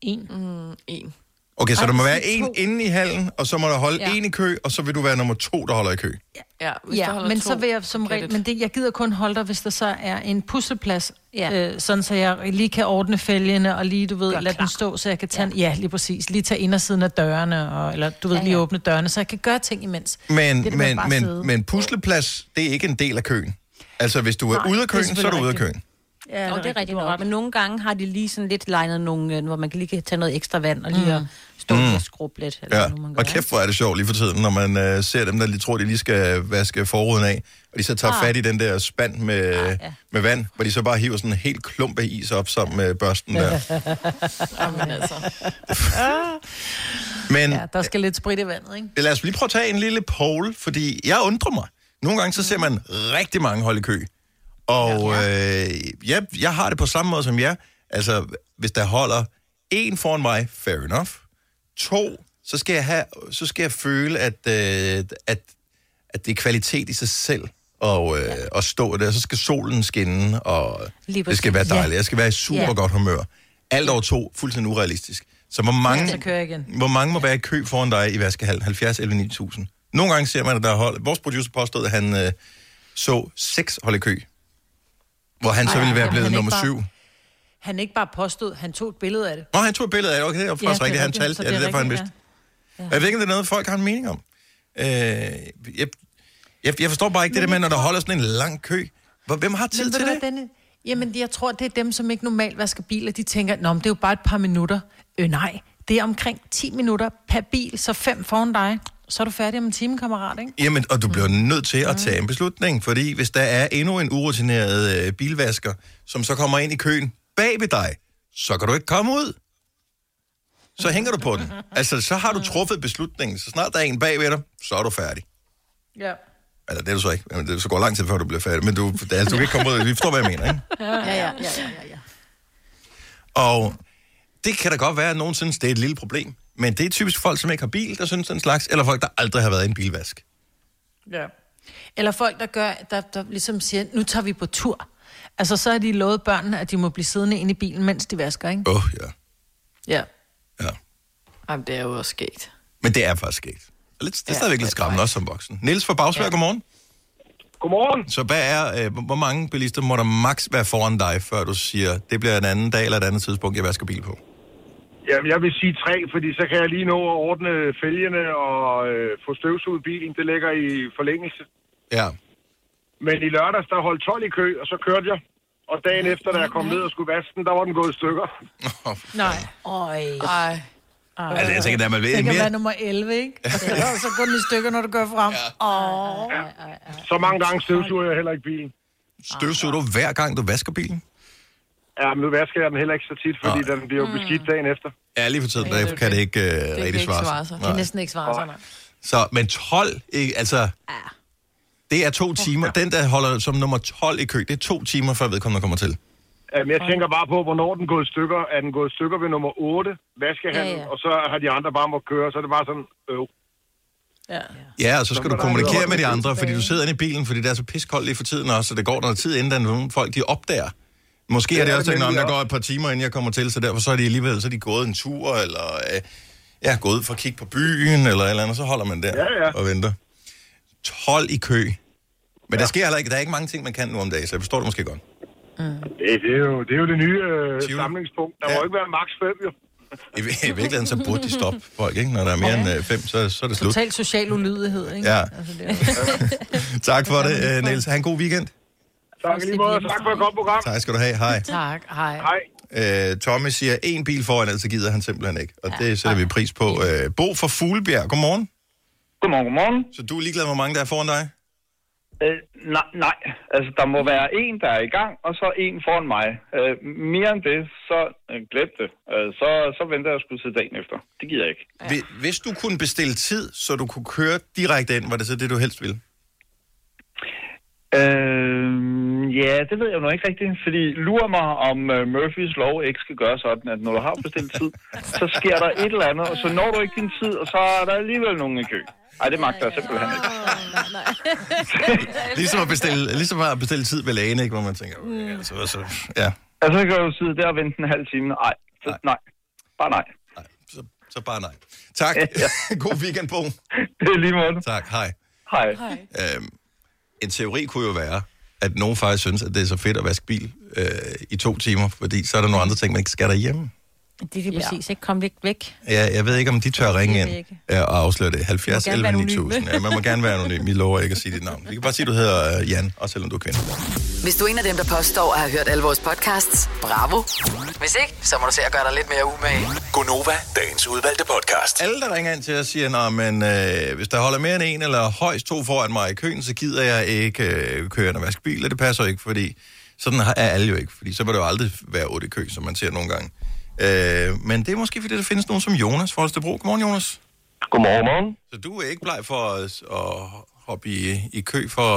En. Mm, en. Okay, så Ej, der må være to. en inde i hallen, og så må der holde Ja. en i kø, og så vil du være nummer to, der holder i kø. Ja, Ja, holder men to, så vil jeg som regel, men det, jeg gider kun holde der, hvis der så er en pusleplads, ja. øh, sådan så jeg lige kan ordne fælgene, og lige, du ved, Gør lade klar. den stå, så jeg kan tage, ja. ja, lige præcis, lige tage indersiden af dørene, og, eller du ved, Ja, lige ja. åbne dørene, så jeg kan gøre ting imens. Men, Det det men, sidde. men, men pusleplads, det er ikke en del af køen. Altså, hvis du er Nej, ude af det er køen, så er du ude af køen. Ja, og det er rigtigt nok. Men nogle gange har de lige sådan lidt legnet nogle, øh, hvor man kan lige kan tage noget ekstra vand og lige mm. stå Mm. og skrubbe lidt. Eller Ja, hvad nu man gør, og kæft, hvor er det sjovt lige for tiden, når man øh, ser dem, der lige tror, de lige skal vaske forruden af, og de så tager Ah. fat i den der spand med, ah, ja. med vand, hvor de så bare hiver sådan en helt klump af is op sammen med børsten der. Jamen altså. Men Ja, der skal lidt sprit i vandet, ikke? lad os lige prøve at tage en lille poll, fordi jeg undrer mig. Nogle gange så ser man rigtig mange holde i kø. Og øh, jeg, jeg har det på samme måde som jer. Altså, hvis der holder en foran mig, fair enough. To, så skal jeg, have, så skal jeg føle, at, øh, at, at det er kvalitet i sig selv og, øh, at stå der. Så skal solen skinne, og det skal være dejligt. Ja. Jeg skal være i super Ja. godt humør. Alt over to, fuldstændig urealistisk. Så hvor mange, Så kører jeg igen. hvor mange må være i kø foran dig i vaskehallen? 70 11 9000. Nogle gange ser man, at der er hold. Vores producer påstod, at han øh, så seks hold i kø. Hvor han så Ej, ville være blevet er nummer ikke syv. bare- Han ikke bare påstod, han tog et billede af det. Nå, han tog et billede af det. Okay, det var faktisk Ja, er rigtigt. Han talte. Så Ja, det er er derfor, han vidste. Ja. Jeg ved ikke, om det er noget, folk har en mening om. Øh, jeg, Jeg, jeg forstår bare ikke det der med, når der holder sådan en lang kø. Hvem har tid Men til det? Dennis? Jamen, jeg tror, det er dem, som ikke normalt vasker biler. De tænker, Nå, men det er jo bare et par minutter. Øh, nej, det er omkring 10 minutter per bil, så fem foran dig. Så er du færdig om en time, kammerat, ikke? Jamen, og du bliver nødt til at tage en beslutning, fordi hvis der er endnu en urutineret øh, bilvasker, som så kommer ind i køen bag ved dig, så kan du ikke komme ud. Så hænger du på den. Altså, så har du truffet beslutningen. Så snart der er en bag ved dig, så er du færdig. Ja. Eller det er du så ikke. Jamen, det så går lang tid, før du bliver færdig. Men du, det, er- altså, du kan ikke komme ud. Vi forstår, hvad jeg mener, ikke? Ja, ja, ja, ja, ja, ja. Og det kan da godt være, at nogen synes, det er et lille problem. Men det er typisk folk, som ikke har bil, der synes den slags, eller folk, der aldrig har været i en bilvask. Ja. Eller folk, der gør, der, der ligesom siger, nu tager vi på tur. Altså, så har de lovet børnene, at de må blive siddende inde i bilen, mens de vasker, ikke? Åh, oh, ja. Ja. Jamen, det er jo også sket. Men det er faktisk sket. Lidt, det er stadigvæk lidt skræmmende også som voksen. Niels fra Bagsvær, ja. godmorgen. Godmorgen. Så hvad er, øh, hvor mange bilister må der maks være foran dig, før du siger, det bliver en anden dag eller et andet tidspunkt, jeg vasker bil på? Jamen, jeg vil sige tre, fordi så kan jeg lige nå at ordne fælgene og øh, få støvsuget bilen. Det ligger i forlængelse. Ja. Men i lørdags, der holdt 12 i kø, og så kørte jeg. Og dagen efter, da jeg kom ned og skulle vaske den, der var den gået i stykker. Nej. Øj. Ej. Altså, jeg tænker, at man ved Det kan mere... være nummer 11, ikke? Ja, så går den i stykker, når du går frem. Åh. Oh. Så mange gange støvsuger jeg heller ikke bilen. Støvsuger du hver gang, du vasker bilen? Ja, men nu vasker jeg den heller ikke så tit, fordi den bliver jo beskidt dagen efter. Ja, lige for tiden, Ja, der er kan det ikke uh, Det kan rigtig svare sig. Det kan næsten ikke svare sig, nej. Så, men 12, ikke, altså... Det er to timer. Den, der holder som nummer 12 i kø, det er to timer, før vedkommende kommer til. Jamen, jeg tænker bare på, hvornår den går i stykker. Er den gået i stykker ved nummer 8, vaskehandel, Ja, ja, ja. ja. og så har de andre bare må køre, så er det bare sådan, øv. Ja. Ja, og så skal Så du kommunikere med de andre, fordi du sidder inde i bilen, fordi det er så piskoldt lige for tiden også, så det går noget tid, inden der er nogle folk, de opdager. Måske Det er det også tænkt, om nemlig der går et par timer, inden jeg kommer til, så derfor så er de alligevel, så er de gået en tur, eller øh, ja, gået ud for at kigge på byen, eller et eller andet, så holder man der Ja, ja. og venter. 12 i kø. Men der sker heller ikke, der er ikke mange ting, man kan nu om dagen, så jeg forstår det måske godt. Det, det, er, jo, det er jo det nye øh, samlingspunkt. Der ja. må ikke være maks 5, jo. I, I virkeligheden, så burde de stoppe folk, ikke? Når der er mere end øh, fem, så, så er det slut. Total social ulydighed, ikke? Ja. Altså, det er Tak for det, øh, Niels. Ha' en god weekend. Tak lige måde. Tak for et godt program. Tak skal du have. Hej. Tak, hej. Hej. Øh, Tommy siger, en bil foran, ellers så gider han simpelthen ikke. Og det sætter vi pris på. Øh, Bo fra Fuglebjerg, godmorgen. Godmorgen, godmorgen. Så du er ligeglad med, hvor mange der er foran dig? Øh, nej, nej, altså der må være en, der er i gang, og så en foran mig. Øh, mere end det, så øh, glem det. Øh, så, så venter jeg sgu til dagen efter. Det gider jeg ikke. Ja. Hvis du kunne bestille tid, så du kunne køre direkte ind, var det så det, du helst ville? Øh, ja, det ved jeg jo nok ikke rigtigt, fordi lurer mig, om uh, Murphys lov ikke skal gøre sådan, at når du har bestilt tid, så sker der et eller andet, og så når du ikke din tid, og så er der alligevel nogen i kø. Ej, det magter jeg simpelthen ikke. Ligesom at bestille, ligesom at bestille tid ved lægen, ikke? Hvor man tænker, okay, altså, altså, ja, Og så kan du sidde der og vente en halv time. Ej, så, nej. nej. Bare nej. så bare nej. Tak. God weekend, Bo. Det er lige måde. Tak, hej. Hej. Øhm, en teori kunne jo være, at nogen faktisk synes, at det er så fedt at vaske bil øh, i to timer, fordi så er der nogle andre ting, man ikke skal derhjemme. Det er lige præcis, ikke? Kom væk væk. Ja, jeg ved ikke, om de tør ringe Det ind ja, og afsløre det. 70 Du må gerne 11 være 9000. anonym. Ja, man må gerne være anonym. Vi lover ikke at sige dit navn. Vi kan bare sige, at du hedder øh, Jan, også selvom du er kvinde. Hvis du er en af dem, der påstår at have hørt alle vores podcasts, bravo. Hvis ikke, så må du se at gøre dig lidt mere umage. Gonova, dagens udvalgte podcast. Alle, der ringer ind til os, siger, Nå, men øh, hvis der holder mere end en eller højst to foran mig i køen, så gider jeg ikke øh, køre og vaske bil, og det passer ikke, fordi sådan er alle jo ikke, fordi så vil der jo aldrig være otte i kø, som man ser nogle gange. Øh, men det er måske, fordi der findes nogen som Jonas fra Holstebro. Godmorgen, Jonas. Godmorgen, morgen. Så du er ikke bleg for at, at hoppe i, i kø for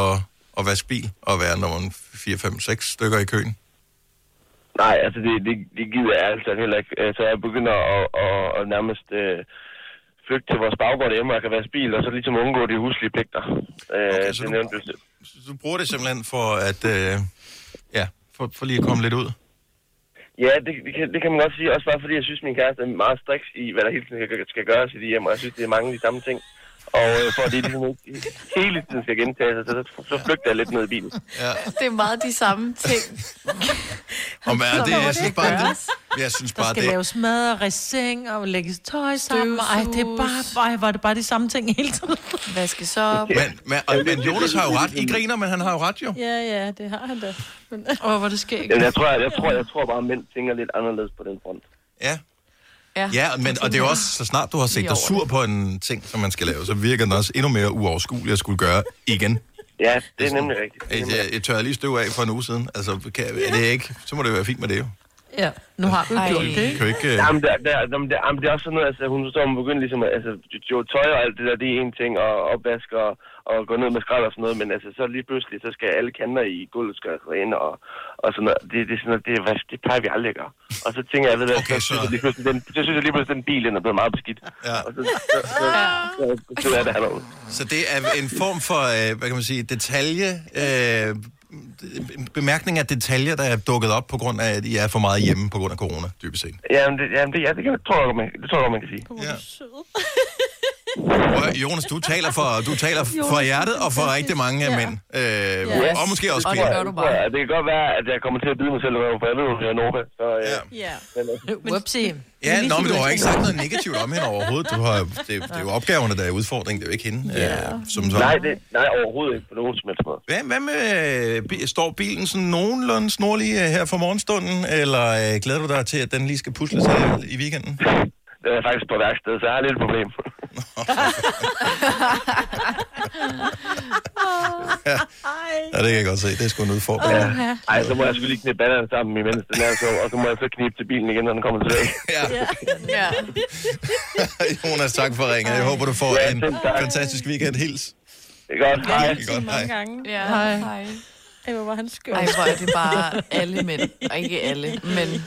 at, vaske bil og være nummer 4, 5, 6 stykker i køen? Nej, altså det, det, det gider jeg altså heller ikke. Øh, Så jeg begynder at, at, at nærmest øh, flygte til vores baggård hjemme, og jeg kan vaske bil, og så ligesom undgå de huslige pligter. Okay, så det du-. Så du bruger det simpelthen for at, øh, ja, for, for lige at komme lidt ud? Ja, det, det, kan, det kan man godt sige, også bare fordi jeg synes, min kæreste er meget striks i, hvad der hele tiden skal, skal gøres i de hjem, og jeg synes, det er mange af de samme ting. Og øh, for at det ligesom ikke hele tiden skal gentage sig, så, så, så flygter jeg lidt ned i bilen. Ja. Det er meget de samme ting. Og hvad er det, jeg synes bare, det, Jeg synes Der bare, skal det... laves mad og reseng og lægges tøj sammen. Ej, det er bare, ej, var det bare de samme ting hele tiden. Vaskes op. Men, men, og, men Jonas har jo ret. I griner, men han har jo ret jo. Ja, ja, det har han da. Men... Åh, hvor det sker Jamen, jeg, tror, jeg, jeg, tror, jeg tror bare, at mænd tænker lidt anderledes på den front. Ja. Ja, Ja, men, og det er jo også, så snart du har set dig sur på en ting, som man skal lave, så virker den også endnu mere uoverskuelig at skulle gøre igen. Ja, det er nemlig rigtigt. Det er nemlig Jeg, jeg tør lige støv af for en uge siden. Altså, kan, er det ikke, så må det være fint med det jo. Ja, nu har du gjort det, ikke? Kan ikke... øh, Jamen, det, er- det, jamen, det, er- jamen, det er også sådan noget, altså, hun så hun begyndte ligesom, at- altså, jo, tøj og alt det der, det er en ting, og opvask og, og gå ned med skrald og sådan noget, men altså, så lige pludselig, så skal alle kanter i gulvet skal rene, og, og sådan noget. Det, det, er sådan noget, det, hvad, det plejer vi aldrig at gøre. Og så tænker jeg, ved du, hvad, så, synes jeg lige pludselig, den, så synes jeg lige pludselig, den bil, den er blevet meget beskidt. Ja. Og så, så, så, så, så, så, er det. Så det er en form for, øh, hvad kan man sige, detalje, øh, bemærkning af detaljer, der er dukket op på grund af, at I er for meget hjemme på grund af corona, dybest set. Jamen, det, jamen, det, ja, det, kan, det tror jeg man, det tror jeg man kan sige. Ja. Jonas, du taler for, du taler for hjertet og for rigtig mange af mænd. Øh, Og måske også Og det kvinder. gør du bare. Ja, det kan godt være, at jeg kommer til at bide mig selv, for jeg ved, at jeg er Nova. Så, ja. Ja. Whoopsie. Ja, nå, men du har ikke sagt noget negativt om hende overhovedet. Du har, det, det er jo opgaverne, der er udfordringen. Det er jo ikke hende. Ja. Øh, som sådan. Nej, det, nej, overhovedet ikke på nogen som helst måde. Hvad, hvad med, øh, står bilen sådan nogenlunde snorlig øh, her for morgenstunden, eller øh, glæder du dig til, at den lige skal pusles her i weekenden? Det er faktisk på værksted, så jeg har lidt et problem. Ja. ja, det kan jeg godt se. Det er sgu en udfordring. Ja. Ej, så må jeg selvfølgelig knippe banderne sammen, imens den er så, og så må jeg så knibe til bilen igen, når den kommer tilbage. Ja. ja. Jonas, tak for ringen. Jeg håber, du får Ja, en tak. fantastisk weekend. Hils. Det er godt. Hej. Det er godt. Hej. gange. Ja, Hej. hej. Ej, hvor var han skøn. Ej, hvor er det bare alle mænd. Og ikke alle, men...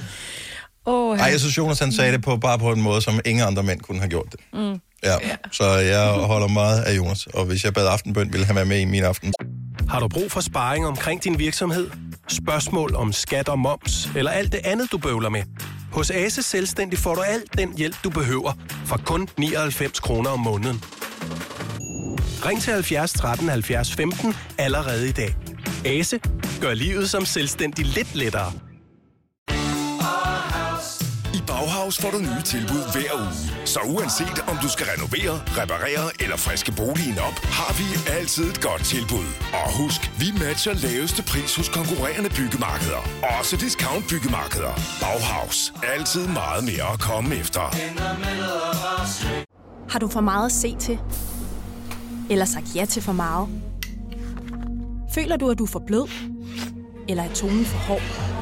Oh, Ej, jeg synes, Jonas han sagde det på, bare på en måde, som ingen andre mænd kunne have gjort det. Mm. Ja. Så jeg holder meget af Jonas, og hvis jeg bad aftenbøn, ville han være med i min aften. Har du brug for sparring omkring din virksomhed? Spørgsmål om skat og moms, eller alt det andet, du bøvler med? Hos Ase Selvstændig får du alt den hjælp, du behøver, for kun 99 kroner om måneden. Ring til 70 13 70 15 allerede i dag. Ase gør livet som selvstændig lidt lettere. I Bauhaus får du nye tilbud hver uge. Så uanset om du skal renovere, reparere eller friske boligen op, har vi altid et godt tilbud. Og husk, vi matcher laveste pris hos konkurrerende byggemarkeder. Også discount byggemarkeder. Bauhaus. Altid meget mere at komme efter. Har du for meget at se til? Eller sagt ja til for meget? Føler du, at du er for blød? Eller er tonen for hård?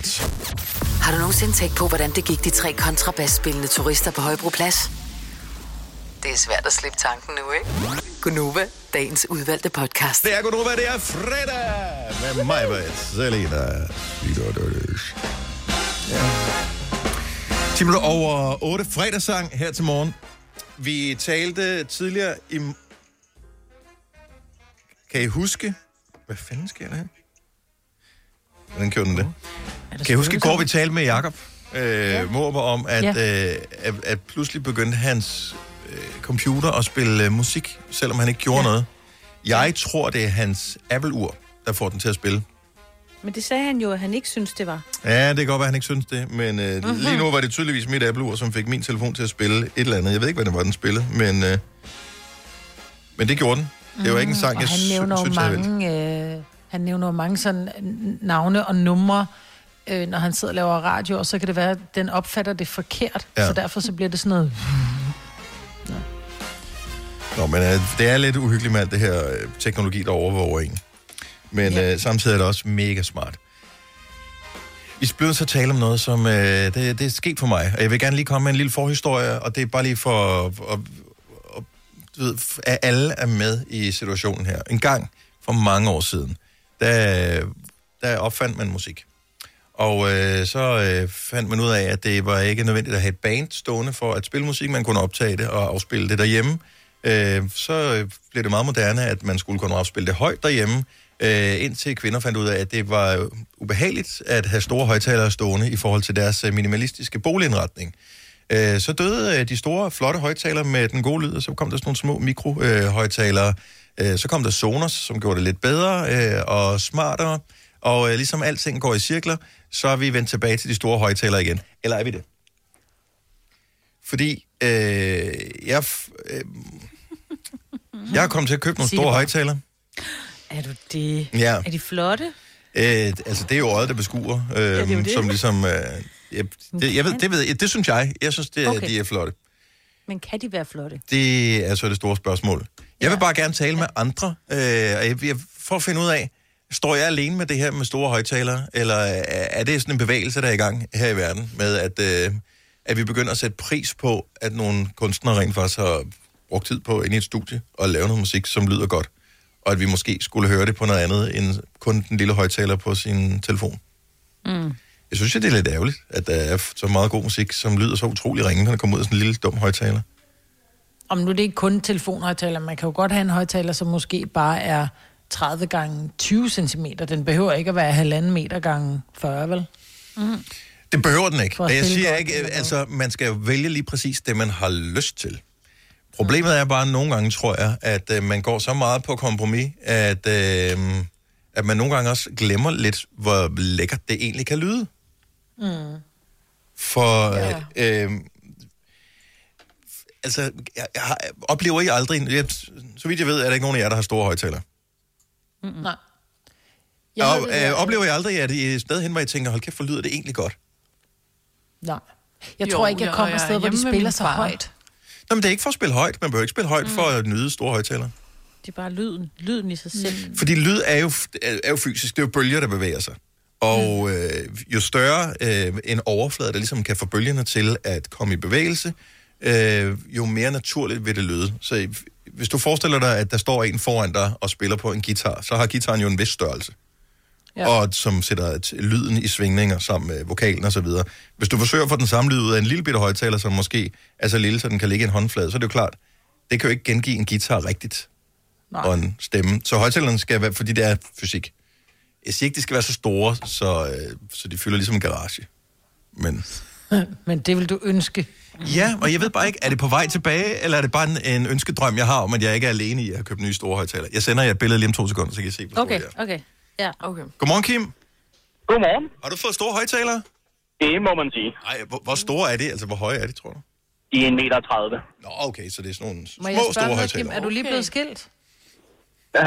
Nat. Har du nogensinde tænkt på, hvordan det gik de tre kontrabasspillende turister på Højbroplads? Det er svært at slippe tanken nu, ikke? Gunova, dagens udvalgte podcast. Det er Gunova, det er fredag med mig, Britt, Selina. Ja. 10 minutter over 8 fredagssang her til morgen. Vi talte tidligere i... Kan I huske... Hvad fanden sker der her? Hvordan gjorde den det? Kan I huske, i går vi talte med Jakob øh, ja. Morber om, at, Ja. øh, at, at pludselig begyndte hans øh, computer at spille øh, musik, selvom han ikke gjorde ja. noget. Jeg tror, det er hans Apple-ur, der får den til at spille. Men det sagde han jo, at han ikke synes, det var. Ja, det kan godt være, han ikke synes det, men øh, Mhm. uh-huh. lige nu var det tydeligvis mit Apple-ur, som fik min telefon til at spille et eller andet. Jeg ved ikke, hvad det var, den spillede, men, øh, men det gjorde den. Det var ikke en sang, og jeg han nævner synes, jeg mange, øh, han nævner jo mange sådan navne og numre, øh, når han sidder og laver radio, og så kan det være, at den opfatter det forkert, Ja. ja. så derfor så bliver det sådan noget... Nå, men øh, det er lidt uhyggeligt med alt det her øh, teknologi, der overvåger en. Men ja. øh, samtidig er det også mega smart. Vi bliver så tale om noget, som øh, det, det er sket for mig, og jeg vil gerne lige komme med en lille forhistorie, og det er bare lige for, at, at, at, at alle er med i situationen her. En gang for mange år siden, der, der opfandt man musik. Og øh, så øh, fandt man ud af, at det var ikke nødvendigt at have et band stående for at spille musik. Man kunne optage det og afspille det derhjemme. Øh, så øh, blev det meget moderne, at man skulle kunne afspille det højt derhjemme, øh, indtil kvinder fandt ud af, at det var øh, ubehageligt at have store højtalere stående i forhold til deres øh, minimalistiske boligindretning. Øh, så døde øh, de store, flotte højtalere med den gode lyd, og så kom der sådan nogle små mikrohøjtalere. Øh, så kom der Sonos, som gjorde det lidt bedre øh, og smartere. Og øh, ligesom alting går i cirkler, så er vi vendt tilbage til de store højtalere igen. Eller er vi det? Fordi øh, jeg, øh, jeg er kommet til at købe nogle det store højtalere. Er du det? Ja. Er de flotte? Øh, altså, det er jo øjet, der beskuer, øh, det er jo det. som ligesom... Øh, jeg, det, jeg ved, det, ved jeg, det synes jeg. Jeg synes, det, okay. De er flotte. Men kan de være flotte? Det er så det store spørgsmål. Jeg vil bare gerne tale med andre, øh, og jeg, jeg, for at finde ud af, står jeg alene med det her med store højtalere, eller er, det sådan en bevægelse, der er i gang her i verden, med at, øh, at vi begynder at sætte pris på, at nogle kunstnere rent faktisk har brugt tid på ind i et studie og lave noget musik, som lyder godt, og at vi måske skulle høre det på noget andet end kun den lille højtaler på sin telefon. Mm. Jeg synes, det er lidt ærgerligt, at der er så meget god musik, som lyder så utrolig ringe, når der kommer ud af sådan en lille dum højtaler. Om nu er det ikke kun telefonhøjtaler, man kan jo godt have en højtaler, som måske bare er 30 gange 20 cm. Den behøver ikke at være halvanden meter gange 40, vel? Mm. Det behøver den ikke. Og jeg siger ikke, hvad? altså, man skal jo vælge lige præcis det, man har lyst til. Problemet er bare, at nogle gange tror jeg, at øh, man går så meget på kompromis, at, øh, at man nogle gange også glemmer lidt, hvor lækkert det egentlig kan lyde. Mm. For, ja. øh, altså, jeg, jeg har, oplever I aldrig, jeg, så vidt jeg ved, er der ikke nogen af jer, der har store højtalere. Mm. Nej. Jeg Og, øh, oplever I aldrig, at I er et sted hen, hvor I tænker, hold kæft, hvor lyder det egentlig godt? Nej. Jeg Jo, tror ikke, jeg kommer et sted, hvor de spiller så højt. Nå, men det er ikke for at spille højt. Man behøver ikke spille højt mm. for at nyde store højtalere. Det er bare lyden. Lyden i sig selv. Mm. Fordi lyd er jo, er jo fysisk. Det er jo bølger, der bevæger sig. Og Mm. øh, jo større øh, en overflade, der ligesom kan få bølgerne til at komme i bevægelse, øh, jo mere naturligt vil det lyde. Så hvis du forestiller dig, at der står en foran dig og spiller på en guitar, så har gitaren jo en vis størrelse. Ja. Og som sætter t- lyden i svingninger sammen med vokalen og så videre. Hvis du forsøger at få den samme lyd ud af en lille bitte højtaler, som måske er så lille, så den kan ligge i en håndflade, så er det jo klart, det kan jo ikke gengive en guitar rigtigt. Nej. Og en stemme. Så højtalerne skal være, fordi det er fysik. Jeg siger ikke, de skal være så store, så, øh, så de fylder ligesom en garage. Men Men det vil du ønske. Ja, og jeg ved bare ikke, er det på vej tilbage, eller er det bare en, en ønskedrøm, jeg har om, at jeg ikke er alene i at købt nye store højtaler? Jeg sender jer et billede lige om to sekunder, så kan I se, hvor Okay, store er. okay. Ja. Okay. Godmorgen, Kim. Godmorgen. Har du fået store højtalere? Det må man sige. Nej, hvor, hvor store er de? Altså, hvor høje er de, tror du? De er 1,30 meter. 30. Nå, okay, så det er sådan nogle Må små, jeg spørge store højtalere. Kim? Er du lige blevet skilt?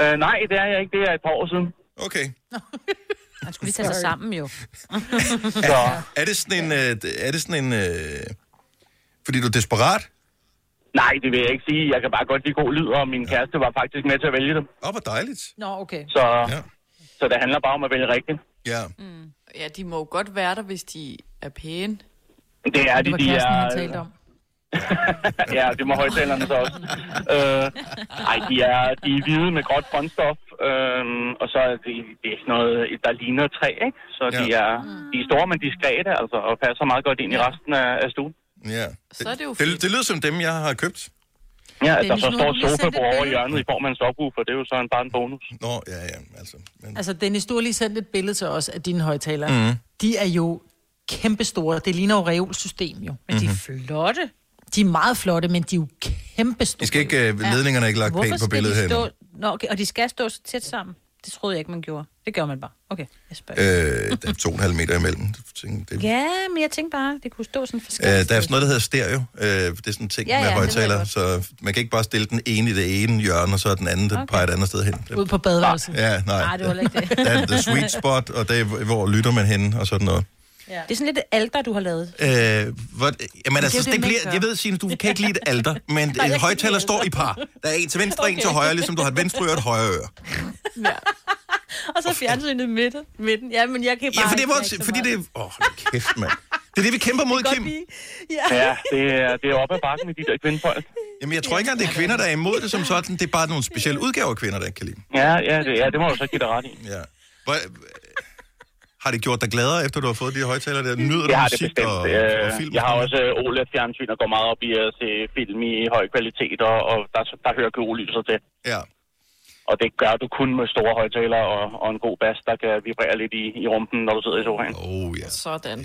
øh, nej, det er jeg ikke. Det er et par år siden. Okay. Man skulle lige tage sig sammen, jo. Så. Er det sådan en... Øh, er det sådan en øh, fordi du er desperat? Nej, det vil jeg ikke sige. Jeg kan bare godt lide god lyd, og min kæreste var faktisk med til at vælge dem. Åh, hvor dejligt. Nå, okay. Så, ja. så det handler bare om at vælge rigtigt. Ja. Mm. Ja, de må jo godt være der, hvis de er pæne. Det er de, Det de er... han talte om. ja, det må højtalerne så også. Øh, ej, de er, de er hvide med gråt frontstof, øh, og så er det, det er sådan noget, der ligner træ, ikke? Så ja. de, er, de er store, men diskrete, altså, og passer meget godt ind i resten af, af stuen. Ja. Så er det jo det, det lyder som dem, jeg har købt. Ja, at der Dennis, så nu står et sofa på over i hjørnet i form af en subwoofer, det er jo så en, bare en bonus. Nå, ja, ja, altså. Men... Altså, Dennis, du har lige sendt et billede til os af dine højtalere. Mhm. De er jo kæmpestore. Det ligner jo reolsystem, jo. Men de er Mhm. flotte. De er meget flotte, men de er jo kæmpestore. De skal ikke, øh, ledningerne er ikke lagt pænt på billedet de her. Nå, okay, og de skal stå så tæt sammen. Det troede jeg ikke, man gjorde. Det gør man bare. Okay, jeg spørger. Øh, der er to og en halv meter imellem. Det, det, Ja, men jeg tænkte bare, det kunne stå sådan Øh, forskelligt. der er sådan noget, der hedder stereo. Øh, det er sådan en ting Ja, ja, med det højtaler, så man kan ikke bare stille den ene i det ene hjørne, og så den anden, der Okay. peger et andet sted hen. Ud på badeværelset. Ja, nej. Nej, det var ikke det. Der er the sweet spot, og det er, hvor lytter man henne, og sådan noget. Ja. Det er sådan lidt et alter, du har lavet. Øh, hvor, jamen det altså, det, det, bliver, jeg ved, Signe, du kan ikke lide et alter, men Nej, kan højtaler står i par. Der er en til venstre, okay. en til højre, ligesom du har et venstre øre og et højre øre. Og så fjernsynet i midten. midten. Ja, men jeg kan bare Ja, for det er, så fordi det er... Åh, oh, kæft, mand. Det er det, vi kæmper mod, Kim. Ja. Ja, det er, det er op ad bakken med de der kvindfolk. Jamen, jeg tror ikke engang, det er kvinder, der er imod det som sådan. Det er bare nogle specielle udgaver af kvinder, der ikke kan lide. Ja, ja, det, ja, det må du så give dig ret i. Ja. Hvor, Har det gjort dig gladere, efter du har fået de her højtalere der? Nyder du Det har det musik bestemt. og, Øh, og film? jeg har også øh, OLED-fjernsyn og går meget op i at se film i høj kvalitet, og, og der, der hører gyrolyset til. Ja. Og det gør du kun med store højtalere og, og en god bas, der kan vibrere lidt i, i rumpen, når du sidder i sofaen. Oh ja. Sådan.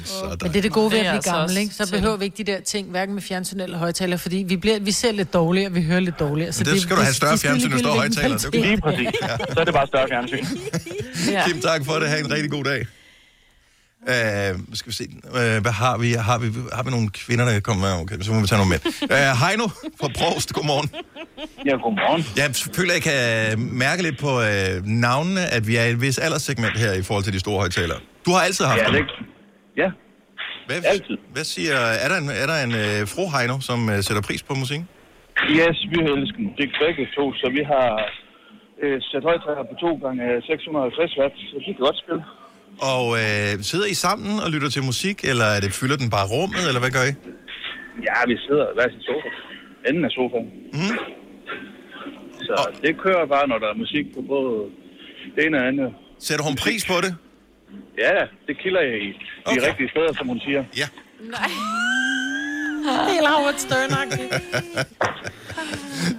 Men det er det gode ved Det at blive altså gammel, ikke? Så behøver vi ikke de der ting, hverken med fjernsyn eller højtaler, fordi vi, bliver, vi ser lidt dårligere, vi hører lidt dårligere. Men det skal du have større fjernsyn og store højtalere. Det er okay. Lige præcis. Så er det bare større fjernsyn. Ja. Kim, tak for det. Ha' en rigtig god dag. Uh, skal vi se, uh, hvad har vi? Har vi, har vi nogle kvinder, der kommer med? Okay, så må vi tage nogle mænd. Uh, Heino fra Prost, godmorgen. Ja, godmorgen. Jeg føler, jeg kan mærke lidt på uh, navnene, at vi er i et vis alderssegment her i forhold til de store højtalere. Du har altid haft Ja, dem. det- Ja, hvad, altid. Hvad siger, er der en, er der en uh, fru Heino, som uh, sætter pris på musik? Yes, vi elsker musik begge to, så vi har øh, sat højtaler på to gange 650 watt, så de kan godt spille. Og øh, sidder I sammen og lytter til musik, eller er det, fylder den bare rummet, eller hvad gør I? Ja, vi sidder hver sin sofa. Enden af sofaen. Mm. Så det kører bare, når der er musik på både det ene og andet. Sætter hun pris på det? Ja, det kilder jeg i de Okay. rigtige steder, som hun siger. Ja. Helt Howard stern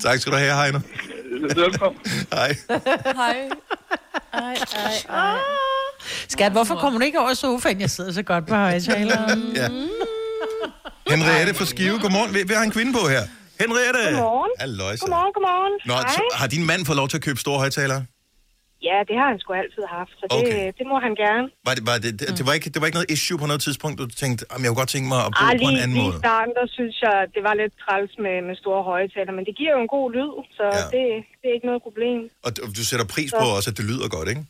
tak skal du have, Heino. Velkommen. Hej. Hej. Ej, ej, ej. Skat, hvorfor kommer du ikke over i sofaen? Jeg sidder så godt på højtaleren. Ja. Henriette fra Skive, godmorgen. Vi, vi har en kvinde på her. Henriette. Godmorgen. Halløjsa. Godmorgen, godmorgen. Nå, Hej. så, har din mand fået lov til at købe store højtalere? Ja, det har han sgu altid haft, så det, Okay. det må han gerne. Var det, var det, det, det, var ikke, det var ikke noget issue på noget tidspunkt, du tænkte, "Jamen, jeg kunne godt tænke mig at bruge Ej, på en lige, anden lige i måde? starten, der synes jeg, det var lidt træls med, med store højtaler, men det giver jo en god lyd, så Ja. ja. det, det er ikke noget problem. Og du- du sætter pris Så- på også, at det lyder godt, ikke?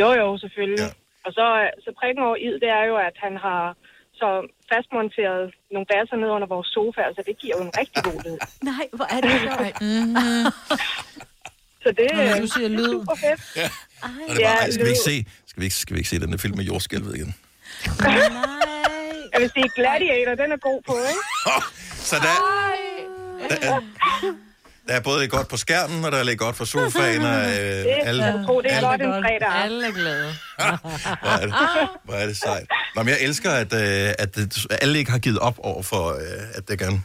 Jo, jo, selvfølgelig. Ja. Og så, så prikken over i, det er jo, at han har så fastmonteret nogle basser ned under vores sofa, så det giver jo en rigtig god lyd. Nej, hvor er det sjovt. Mm-hmm. Så det Nå, er du siger lyd. super fedt. Ja. Ej, Og det var, ej, skal vi ikke se, skal vi ikke, skal vi ikke se den der film med jordskælvet igen? Jeg vil sige, Gladiator, den er god på, ikke? Så der, der, er, der er både lidt godt på skærmen, og der er lidt godt for sofaen, og øh, Det alle, det er alle, godt en fredag. Alle er glade. hvor, er det, hvor er det sejt. Nå, men jeg elsker, at, øh, at det, alle ikke har givet op over for, øh, at det gerne...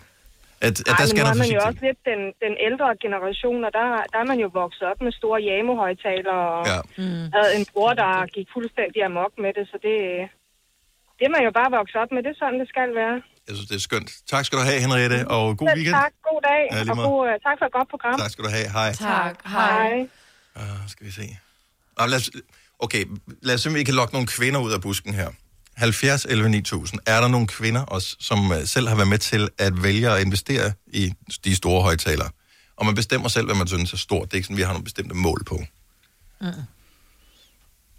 At, at Ej, der men skal nu er man jo også lidt den, den ældre generation, og der, der er man jo vokset op med store Yamo-højtaler, og Ja. mm. havde en bror, der gik fuldstændig amok med det, så det, det er man jo bare vokset op med. Det er sådan, det skal være. Jeg synes, det er skønt. Tak skal du have, Henriette, og god Selv weekend. tak, god dag, Ja, og god, uh, tak for et godt program. Tak skal du have. Hej. Tak. Hej. Uh, skal vi se. Nå, lad os, okay, lad os se, om vi kan lokke nogle kvinder ud af busken her. 70 11 9000. Er der nogle kvinder også, som uh, selv har været med til at vælge at investere i de store højtalere? Og man bestemmer selv, hvad man synes er stort. Det er ikke sådan, vi har nogle bestemte mål på. Mm.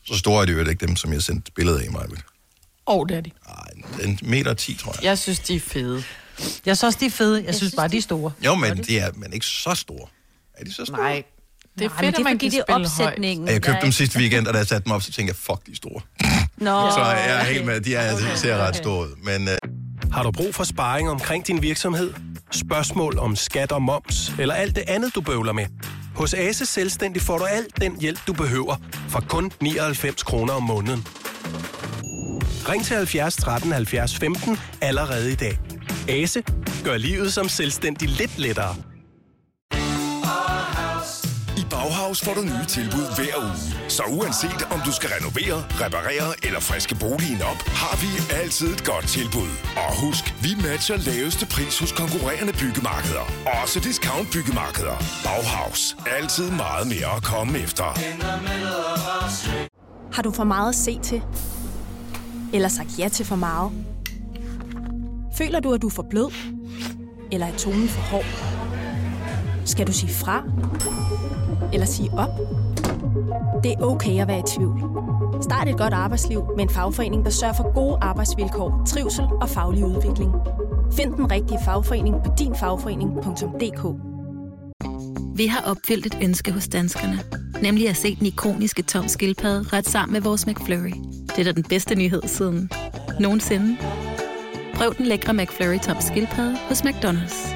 Så store er det jo ikke dem, som jeg sendte billeder af i mig. Åh, oh, det er de. En meter og 10, tror jeg. Jeg synes, de er fede. Jeg synes også, de er fede. Jeg, jeg synes bare, de er store. Jo, men de er men ikke så store. Er de så store? Nej. Det er Nej, fedt, at det er man kan det er spille opsætningen. Jeg købte dem sidste weekend, og da jeg satte dem op, så tænkte jeg, fuck, de er store. Nå, Så jeg er helt med, de er, okay. ser ret store ud. Men uh, Har du brug for sparring omkring din virksomhed? Spørgsmål om skat og moms, eller alt det andet, du bøvler med? Hos Ase Selvstændig får du alt den hjælp, du behøver, for kun 99 kroner om måneden. Ring til 70 13 70 15 allerede i dag. Ase gør livet som selvstændig lidt lettere. I Bauhaus får du nye tilbud hver uge. Så uanset om du skal renovere, reparere eller friske boligen op, har vi altid et godt tilbud. Og husk, vi matcher laveste pris hos konkurrerende byggemarkeder. Også discount byggemarkeder. Bauhaus. Altid meget mere at komme efter. Har du for meget at se til? Eller sagt ja til for meget? Føler du, at du er for blød? Eller er tonen for hård? Skal du sige fra? Eller sige op? Det er okay at være i tvivl. Start et godt arbejdsliv med en fagforening, der sørger for gode arbejdsvilkår, trivsel og faglig udvikling. Find den rigtige fagforening på dinfagforening.dk Vi har opfyldt et ønske hos danskerne. Nemlig at se den ikoniske tom skildpadde ret sammen med vores McFlurry. Det er da den bedste nyhed siden nogensinde. Prøv den lækre McFlurry tom skildpadde hos McDonald's.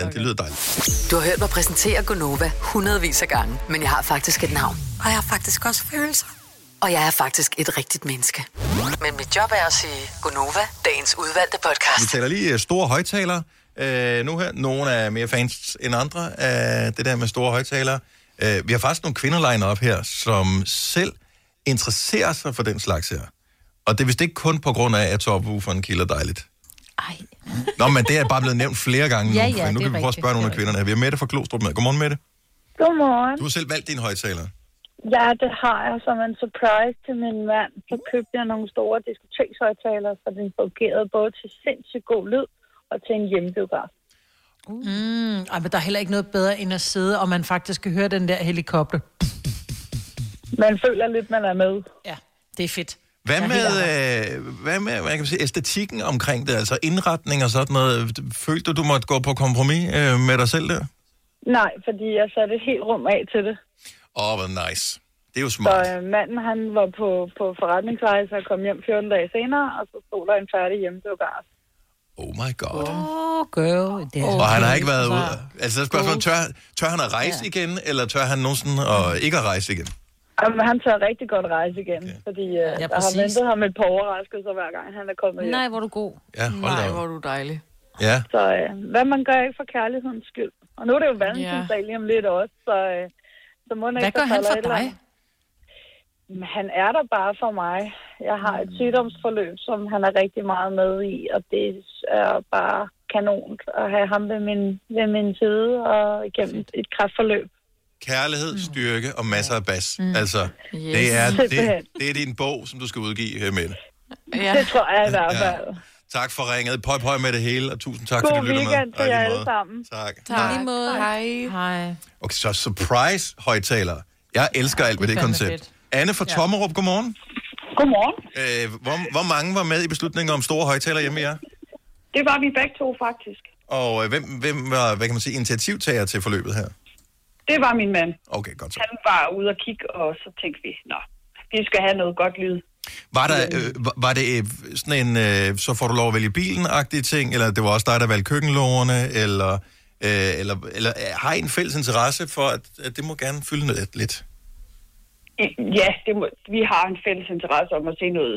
ja, det lyder dejligt. Du har hørt mig præsentere Gonova hundredvis af gange, men jeg har faktisk et navn. Og jeg har faktisk også følelser. og jeg er faktisk et rigtigt menneske. Men mit job er at sige Gonova, dagens udvalgte podcast. Vi taler lige øh, store højtalere øh, nu her. Nogle er mere fans end andre af det der med store højtalere. Øh, vi har faktisk nogle kvinder legnet op her, som selv interesserer sig for den slags her. Og det er vist ikke kun på grund af, at topwooferen kilder dejligt. Ej. Nå, men det er bare blevet nævnt flere gange nu. Ja, ja, nu kan vi prøve at spørge nogle af er kvinderne her. Vi har Mette fra Klostrup med. Godmorgen, Mette. Godmorgen. Du har selv valgt din højtaler. Ja, det har jeg som en surprise til min mand. Så købte jeg nogle store diskotekshøjtalere, så den fungerede både til sindssygt god lyd og til en hjemmebiograf. Mm, ej, men der er heller ikke noget bedre end at sidde, og man faktisk kan høre den der helikopter. Man føler lidt, man er med. Ja, det er fedt. Hvad er med, øh, hvad med hvad kan man sige, æstetikken omkring det, altså indretning og sådan noget? Følte du, du måtte gå på kompromis øh, med dig selv der? Nej, fordi jeg satte et helt rum af til det. Åh, oh, hvor nice. Det er jo Så smart. øh, manden, han var på, på forretningsrejse og kom hjem 14 dage senere, og så stod der en færdig hjemmebiograf. Oh my god. Oh, girl. Det Okay. Og han har ikke været ude. Altså, er spørgsmålet, tør, tør han at rejse ja. igen, eller tør han nogensinde at ikke at rejse igen? Jamen, han tør rigtig godt rejse igen, okay. fordi øh, ja, der har ventet ham et par overraskelser hver gang, han er kommet hjem. Nej, hvor er du god. Ja, hold Nej, op. hvor er du dejlig. Ja. Så øh, hvad man gør ikke for kærlighedens skyld. Og nu er det jo valentinsdag lige om lidt også, så, øh, så må Hvad gør han for dig? Men Han er der bare for mig. Jeg har et sygdomsforløb, som han er rigtig meget med i, og det er bare kanon at have ham ved min, ved min side og igennem et kræftforløb. Kærlighed, styrke og masser af bas. Mm. Altså, Yes. det, er, det, det er din bog, som du skal udgive, med det. Ja. Det tror jeg i hvert fald. Tak for ringet. Pøj, pøj med det hele, og tusind tak, God fordi du lytter weekend med. til jer Og i lige alle måde. sammen. Tak. Tak. Hej. Hej. Okay, så surprise højtaler. Jeg elsker alt ved det fandme koncept. fedt. Anne fra Ja. Tommerup, godmorgen. Godmorgen. Øh, hvor, hvor mange var med i beslutningen om store højtaler hjemme i jer? Det var vi begge to faktisk. Og øh, hvem, hvem var, hvad kan man sige, initiativtager til forløbet her? Det var min mand. Okay, godt så. Han var ude og kigge, og så tænkte vi, nå, vi skal have noget godt lyd. Var, der, øh, var- det øh, sådan en, øh, så får du lov at vælge bilen-agtige ting, eller det var også dig, der valgte køkkenlårene, eller, øh, eller, eller øh, har I en fælles interesse for, at, at det må gerne fylde noget lidt? Ja, det må, vi har en fælles interesse om at se noget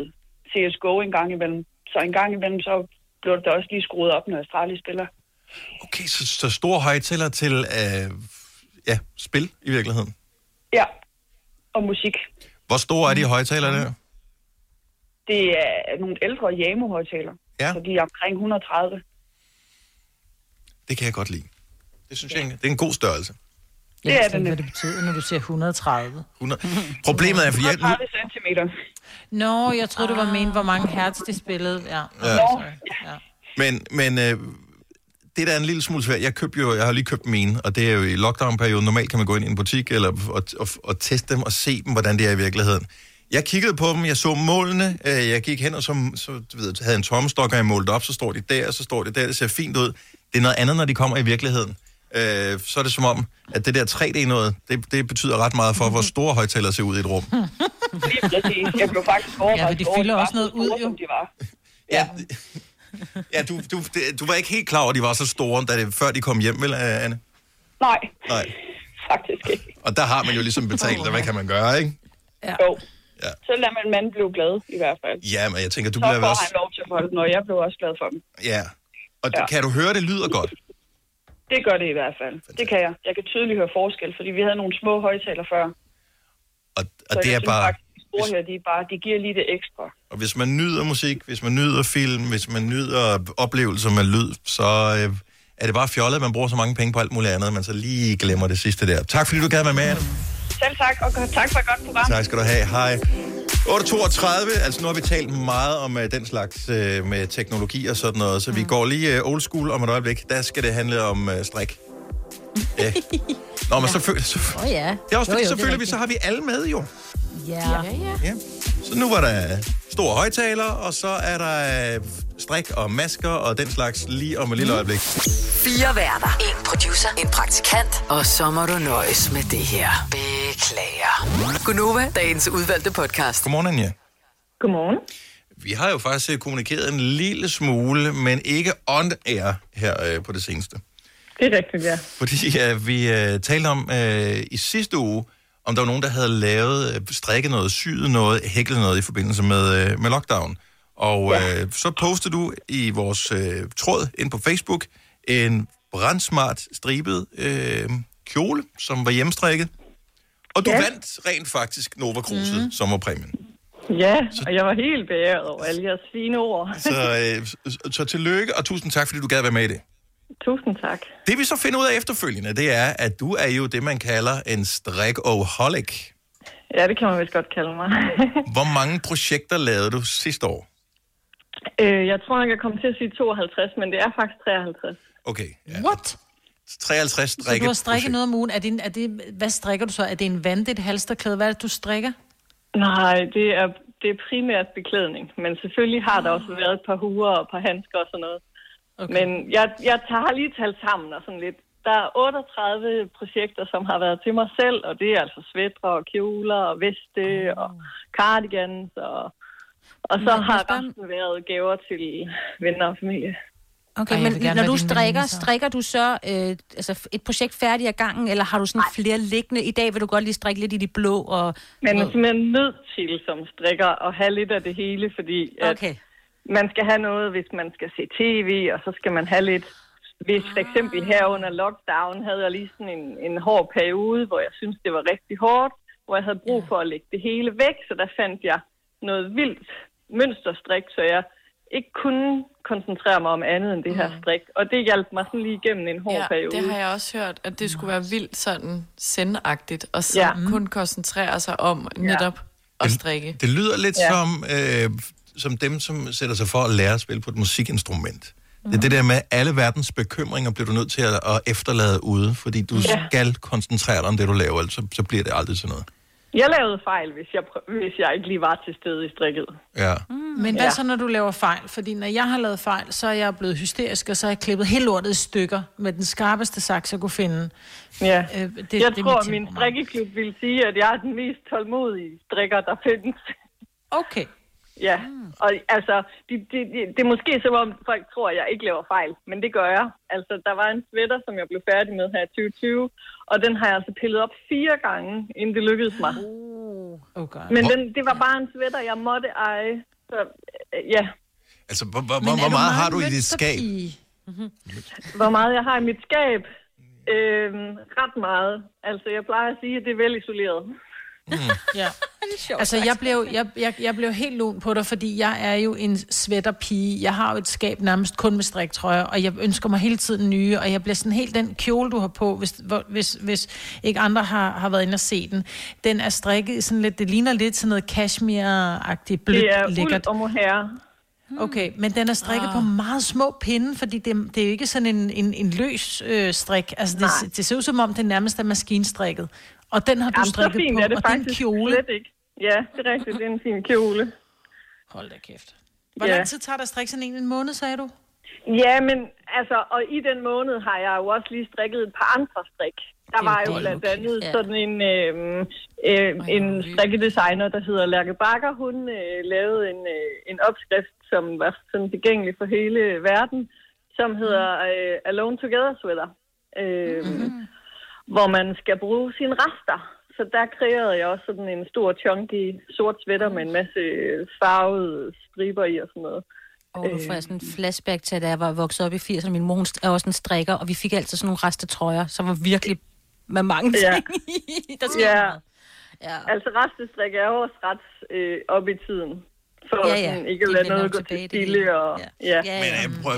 CSGO en gang imellem. Så en gang imellem, så blev der også lige skruet op, når Astralis spiller. Okay, så, så store højtaler til øh, ja, spil i virkeligheden. Ja, og musik. Hvor store er de højtaler der? Det er nogle ældre Yamo-højtaler. Ja. Så de er omkring 130. Det kan jeg godt lide. Det synes jeg, det er en god størrelse. Det er det hvad det betyder, når du siger 130. 100. Problemet er, fordi jeg, nu, 130 centimeter. Nå, jeg troede, det var ment, hvor mange hertz de spillede. Ja. Ja. Nå. ja. Men, men øh, det der er en lille smule svært. Jeg, købte jo, jeg har lige købt mine, og det er jo i lockdown-perioden. Normalt kan man gå ind i en butik eller, og, og, og teste dem og se dem, hvordan det er i virkeligheden. Jeg kiggede på dem, jeg så målene, øh, jeg gik hen og så, så du ved, havde en tommestok, og jeg målte op, så står de der, så står de der, det ser fint ud. Det er noget andet, når de kommer i virkeligheden. Øh, så er det som om, at det der 3D-noget, det, det betyder ret meget for, hvor store højtalere ser ud i et rum. Lige præcis. Jeg blev faktisk overrasket Ja, men de fylder også så noget ud, jo. som de var. Ja, ja du, du, det- du var ikke helt klar over, at de var så store, da det, før de kom hjem, vel, Anne? Nej, Nej. faktisk ikke. Og der har man jo ligesom betalt, og hvad kan man gøre, ikke? Ja. Jo. Ja. Så lader man manden blive glad, i hvert fald. Ja, men jeg tænker, du så bliver får også... han lov til at holde den, og jeg blev også glad for dem. Ja. Og Ja. kan du høre, det lyder godt? Det gør det i hvert fald. Det kan jeg. Jeg kan tydeligt høre forskel, fordi vi havde nogle små højtaler før. Og så det er bare... faktisk, store her, de, er bare, de giver lige det ekstra. Og hvis man nyder musik, hvis man nyder film, hvis man nyder oplevelser med lyd, så øh, er det bare fjollet, at man bruger så mange penge på alt muligt andet, at man så lige glemmer det sidste der. Tak fordi du gad være med, Anne. Selv tak, og tak for et godt program. Tak skal du have. Hej. 8.32, altså nu har vi talt meget om uh, den slags uh, med teknologi og sådan noget, så vi går lige uh, old school om et øjeblik. Der skal det handle om uh, strik. Ja. Nå, men så, føl- så, oh, ja. det er også Jo, fordi, jo, så det er føler vi, så har vi alle med jo. Ja. ja, ja. Ja. Så nu var der store højtaler, og så er der øh, strik og masker og den slags lige om et lille øjeblik. Fire værter. En producer. En praktikant. Og så må du nøjes med det her. Beklager. Gunova, dagens udvalgte podcast. Godmorgen, Anja. Godmorgen. Vi har jo faktisk øh, kommunikeret en lille smule, men ikke on air her øh, på det seneste. Det er rigtigt, ja. Fordi øh, vi øh, talte om øh, i sidste uge, om der var nogen, der havde lavet, øh, strikket noget, syet noget, hæklet noget i forbindelse med, øh, med lockdown. Og ja. øh, så postede du i vores øh, tråd ind på Facebook en brandsmart stribet øh, kjole, som var hjemmestrikket. Og du Ja. vandt rent faktisk Nova Cruiset mm. sommerpræmien. Ja, og jeg var helt beæret over alle jeres fine ord. Så, øh, så, så tillykke, og tusind tak, fordi du gad være med i det. Tusind tak. Det vi så finder ud af efterfølgende, det er, at du er jo det, man kalder en strik-oholic. Ja, det kan man vist godt kalde mig. Hvor mange projekter lavede du sidste år? øh, jeg tror jeg kommer til at sige 52, men det er faktisk 53. Okay, ja. What? 53 Så du strikke har strikket noget om ugen. Er det, er det, hvad strikker du så? Er det en vandet, et halsterklæde? Hvad er det, du strikker? Nej, det er, det er primært beklædning, men selvfølgelig har der også været et par huer og et par handsker og sådan noget. Okay. Men jeg, jeg tager har lige talt sammen og sådan lidt. Der er 38 projekter, som har været til mig selv, og det er altså svætre og kjoler og veste og cardigans og... Og så Men har jeg resten været gaver til venner og familie. Okay, Ej, jeg men vil gerne når du strikker, veninde, så. strikker du så øh, altså et projekt færdigt ad gangen, eller har du sådan Nej. flere liggende? I dag vil du godt lige strikke lidt i de blå og... Man er simpelthen nødt til som strikker at have lidt af det hele, fordi at Okay. Man skal have noget, hvis man skal se tv, og så skal man have lidt... Hvis for eksempel her under lockdown havde jeg lige sådan en, en hård periode, hvor jeg synes det var rigtig hårdt, hvor jeg havde brug for at lægge det hele væk, så der fandt jeg noget vildt mønsterstrik, så jeg ikke kunne koncentrere mig om andet end det her strik. Og det hjalp mig sådan lige igennem en hård Ja, periode. det har jeg også hørt, at det skulle være vildt sådan sendagtigt, og så Ja. ja. kun koncentrere sig om netop at strikke. Det lyder lidt Ja. ja. som, øh, som dem, som sætter sig for at lære at spille på et musikinstrument. Det er det der med, alle verdens bekymringer bliver du nødt til at, at efterlade ude, fordi du Ja. skal koncentrere dig om det, du laver, ellers så, så bliver det aldrig til noget. Jeg lavede fejl, hvis jeg, hvis jeg ikke lige var til stede i strikket. Ja. Men hvad Ja. så, når du laver fejl? Fordi når jeg har lavet fejl, så er jeg blevet hysterisk, og så har jeg klippet hele lortet i stykker med den skarpeste saks, jeg kunne finde. Ja. Øh, det, Det, det jeg er tror, mit min strikkeklub vil sige, at jeg er den mest tålmodige strikker, der findes. Okay. Ja, og altså, det, det, det, det er måske som om folk tror, at jeg ikke laver fejl, men det gør jeg. Altså, der var en sweater, som jeg blev færdig med her i 2020, og den har jeg altså pillet op fire gange, inden det lykkedes mig. Oh God. Men den, det var bare en sweater, jeg måtte eje. Så øh, ja, Altså, hvor, hvor, hvor, meget meget har du i dit skab? hvor meget jeg har i mit skab? Øhm, ret meget. Altså, jeg plejer at sige, at det er vel isoleret. Ja. Altså, jeg blev, jeg, jeg, jeg blev helt lun på dig, fordi jeg er jo en sweaterpige. Jeg har jo et skab nærmest kun med striktrøjer, og jeg ønsker mig hele tiden nye, og jeg bliver sådan helt den kjole, du har på, hvis, hvor- hvis, hvis ikke andre har, har været inde og se den. Den er strikket i sådan lidt, det ligner lidt sådan noget cashmere-agtigt blødt, det er lækkert. uld og mohair. Okay, men den er strikket ah. på meget små pinde, fordi det, det er jo ikke sådan en, en, en løs øh, strik. Altså, det, det ser ud som om, det nærmest er maskinstrikket. Og den har du Jamen, så strikket fint på, er det og det er en faktisk kjole. slet ikke. Ja, det er rigtigt. Det er en fin kjole. Hold da kæft. Hvor Ja. lang tid tager det at strikke sådan en? En måned, sagde du? Ja, men altså, og i den måned har jeg jo også lige strikket et par andre strik. Der Det er var jo det, blandt andet Ja. sådan en, øh, øh, en strikkedesigner, der hedder Lærke Bakker. Hun øh, lavede en, øh, en opskrift, som var sådan tilgængelig for hele verden, som hedder øh, Alone Together Sweater. Øh, Hvor man skal bruge sine rester. Så der kreerede jeg også sådan en stor chunky sort sweater med en masse farvede striber i og sådan noget. Og nu får jeg sådan en flashback til, da jeg var vokset op i 80'erne. Min mor hun er også en strikker, og vi fik altid sådan nogle restetrøjer, som var virkelig med mange Ja. ting i. Der Ja. Ja. Altså restestrik er jo også ret øh, op i tiden. For Ja, ja, ja. ja. Sådan, ikke at De lade noget gå til stille. Og, ja. Ja. Men øh, prøv,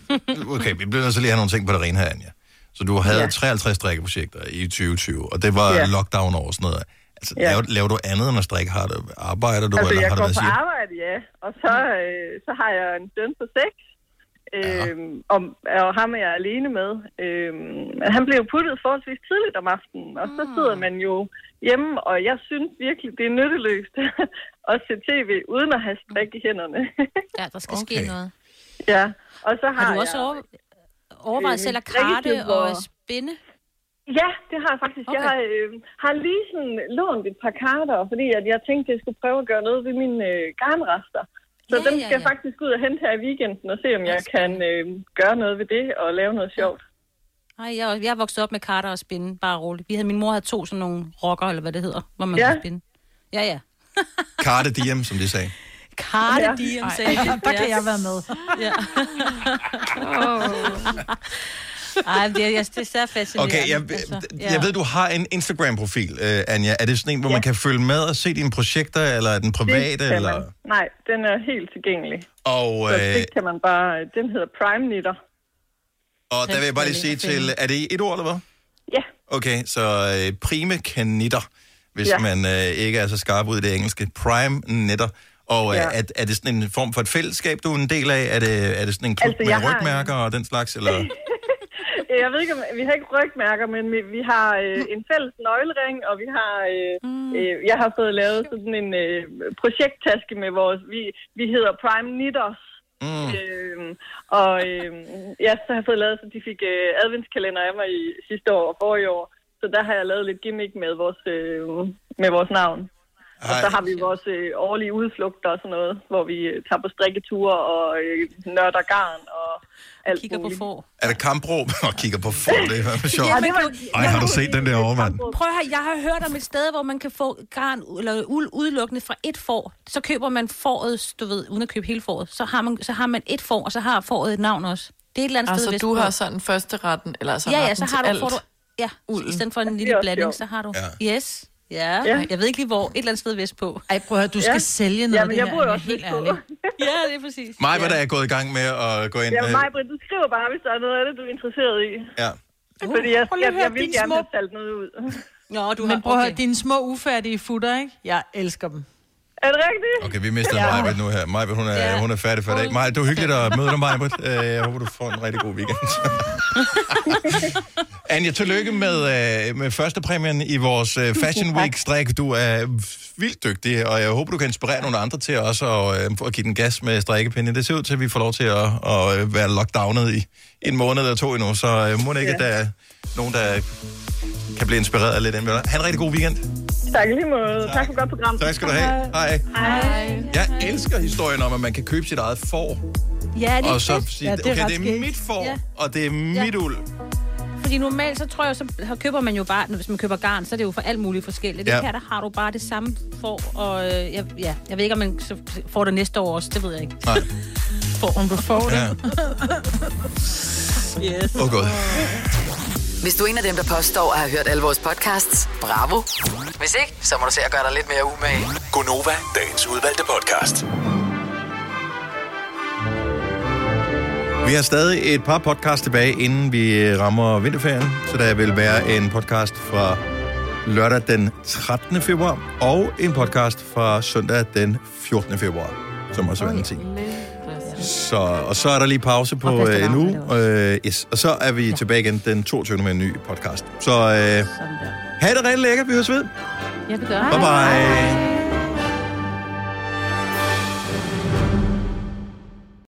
okay, vi bliver nødt til lige at have nogle ting på det rene her, Anja. Så du havde Ja. ja. 53 strikkeprojekter i 2020, og det var Ja. lockdown over sådan noget. Altså, Ja. laver, laver du andet end at strikke? Har du, arbejder du, Altså, eller jeg har du går været på siger? arbejde, ja. Og så, øh, så har jeg en søn på seks. Øh, og, og ham er jeg alene med. Øh, han blev puttet forholdsvis tidligt om aftenen, og så sidder man jo hjemme, og jeg synes virkelig, det er nytteløst at se tv, uden at have strik i hænderne. Ja, der skal okay. ske noget. ja, og så har, Har du også jeg, over, overvejet øh, selv at karte og spænde? Ja, det har jeg faktisk. Okay. Jeg har, øh, har lige sådan lånt et par karter, fordi at jeg tænkte, at jeg skulle prøve at gøre noget ved mine øh, garnrester. Så Ja, dem ja, skal jeg ja. faktisk ud og hente her i weekenden og se, om jeg kan øh, gøre noget ved det og lave noget sjovt. Nej, jeg, jeg er vokset op med karter og spinde, bare roligt. Vi havde, min mor havde to sådan nogle rocker, eller hvad det hedder, hvor man Ja. ja. kan spinde. Ja, ja. Karte diem, som de sagde. Karte, Ja. diem, Ej, sagde de. der kan jeg være med. Ja. Ej, det er, jeg- det er så fascinerende. Okay, jeg, altså, jeg ved, du har en Instagram-profil, øh, Anja. Er det sådan en, hvor Ja. man kan følge med og se dine projekter, eller er den private? Det Eller? man. Nej, den er helt tilgængelig. Og, Så øh, det kan man bare... Den hedder Prime Knitter. og der vil jeg bare lige sige til, er det et ord, eller hvad? Ja. Okay, så øh, prime kanitter, hvis Ja. ja. man øh, ikke er så skarp ud i det engelske. Prime netter. Og øh, Ja. er, er det sådan en form for et fællesskab, du er en del af? Er det, er det sådan en klub Altså, med har en- rygmærker og den slags? Eller? Jeg ved ikke, om vi har ikke rygmærker, men vi, vi har øh, en fælles nøglering, og vi har, øh, mm. øh, jeg har fået lavet sådan en øh, projekttaske med vores, vi, vi hedder Prime Knitters. Mm. Øh, og øh, ja, så har jeg fået lavet, så de fik øh, adventskalender af mig i sidste år og forrige år. Så der har jeg lavet lidt gimmick med vores, øh, med vores navn. Og så har vi vores øh, årlige udflugter og sådan noget, hvor vi øh, tager på strikketure og øh, nørder garn og alt Kigger på muligt. får. Er det kampråb? Og kigger på for det er fandme sjovt. Ja, det var- Ej, har du set den der over, mand? Prøv at høre, jeg har hørt om et sted, hvor man kan få garn eller uld udelukkende fra et får. Så køber man fåret, du ved, uden at købe hele fåret. Så har man, så har man et får, og så har fåret et navn også. Det er et eller andet Altså, sted du har sådan første retten, eller altså ja, ja, så har du, alt. får du, ja, i stedet for en lille blanding, så har du, ja. yes, ja. Ja. Jeg ved ikke lige hvor, et eller andet sted vestpå. Ej, prøv at høre, du skal Ja. sælge noget Ja, af men det jeg her, bor jo Anja, også helt ærligt. ja, det er præcis. Mig, hvad der er gået i gang med at gå ind. Ja, øh, mig, Britt, du skriver bare, hvis der er noget af det, du er interesseret i. ja. Fordi jeg, jeg, høre, jeg vil gerne små- have talt noget ud. Nå, du Men har, prøv at høre, okay. dine små ufærdige futter, ikke? Jeg elsker dem. Er det rigtigt? Okay, vi mister ja. Majbrit nu her. Majbrit, hun er, Ja. hun er færdig for i dag. Maj, det var hyggeligt at møde dig, Majbrit. Øh, Jeg håber, du får en rigtig god weekend. Anja, tillykke med, øh, med førstepræmien i vores øh, Fashion Week-strik. Du er vildt dygtig, og jeg håber, du kan inspirere nogle andre til også at, øh, at give den gas med strikkepinde. Det ser ud til, at vi får lov til at, at øh, være lockdownet i en måned eller to endnu, så øh, må det ikke, Ja. at der er nogen, der kan blive inspireret af lidt. Ha' en rigtig god weekend. Tak lige måde. Tak for et godt program. Tak skal du have. Hej. Hej. Jeg elsker historien om, at man kan købe sit eget får, Ja, det er og så fedt. sige, Ja, det er okay, det er skægt. mit får, Ja. og det er mit uld. Fordi normalt, så tror jeg, så køber man jo bare, hvis man køber garn, så er det jo for alt muligt forskelligt. Ja. Det her, der har du bare det samme for, og øh, jeg, ja, jeg ved ikke, om man så får det næste år også, det ved jeg ikke. Nej. For, om du får det. Ja. Yes. Åh, god. Hvis du er en af dem, der påstår at have hørt alle vores podcasts, bravo. Hvis ikke, så må du se at gøre dig lidt mere umage. Gonova, dagens udvalgte podcast. Vi har stadig et par podcasts tilbage, inden vi rammer vinterferien. Så der vil være en podcast fra lørdag den 13. februar, og en podcast fra søndag den 14. februar, som også er en ting. Så, og så er der lige pause på Og øh, en uge, øh, yes, og så er vi ja. tilbage igen den 22. med en ny podcast. Så øh, Sådan der. ha' det rigtig lækkert, vi høres ved. Ja, det gør Bye bye.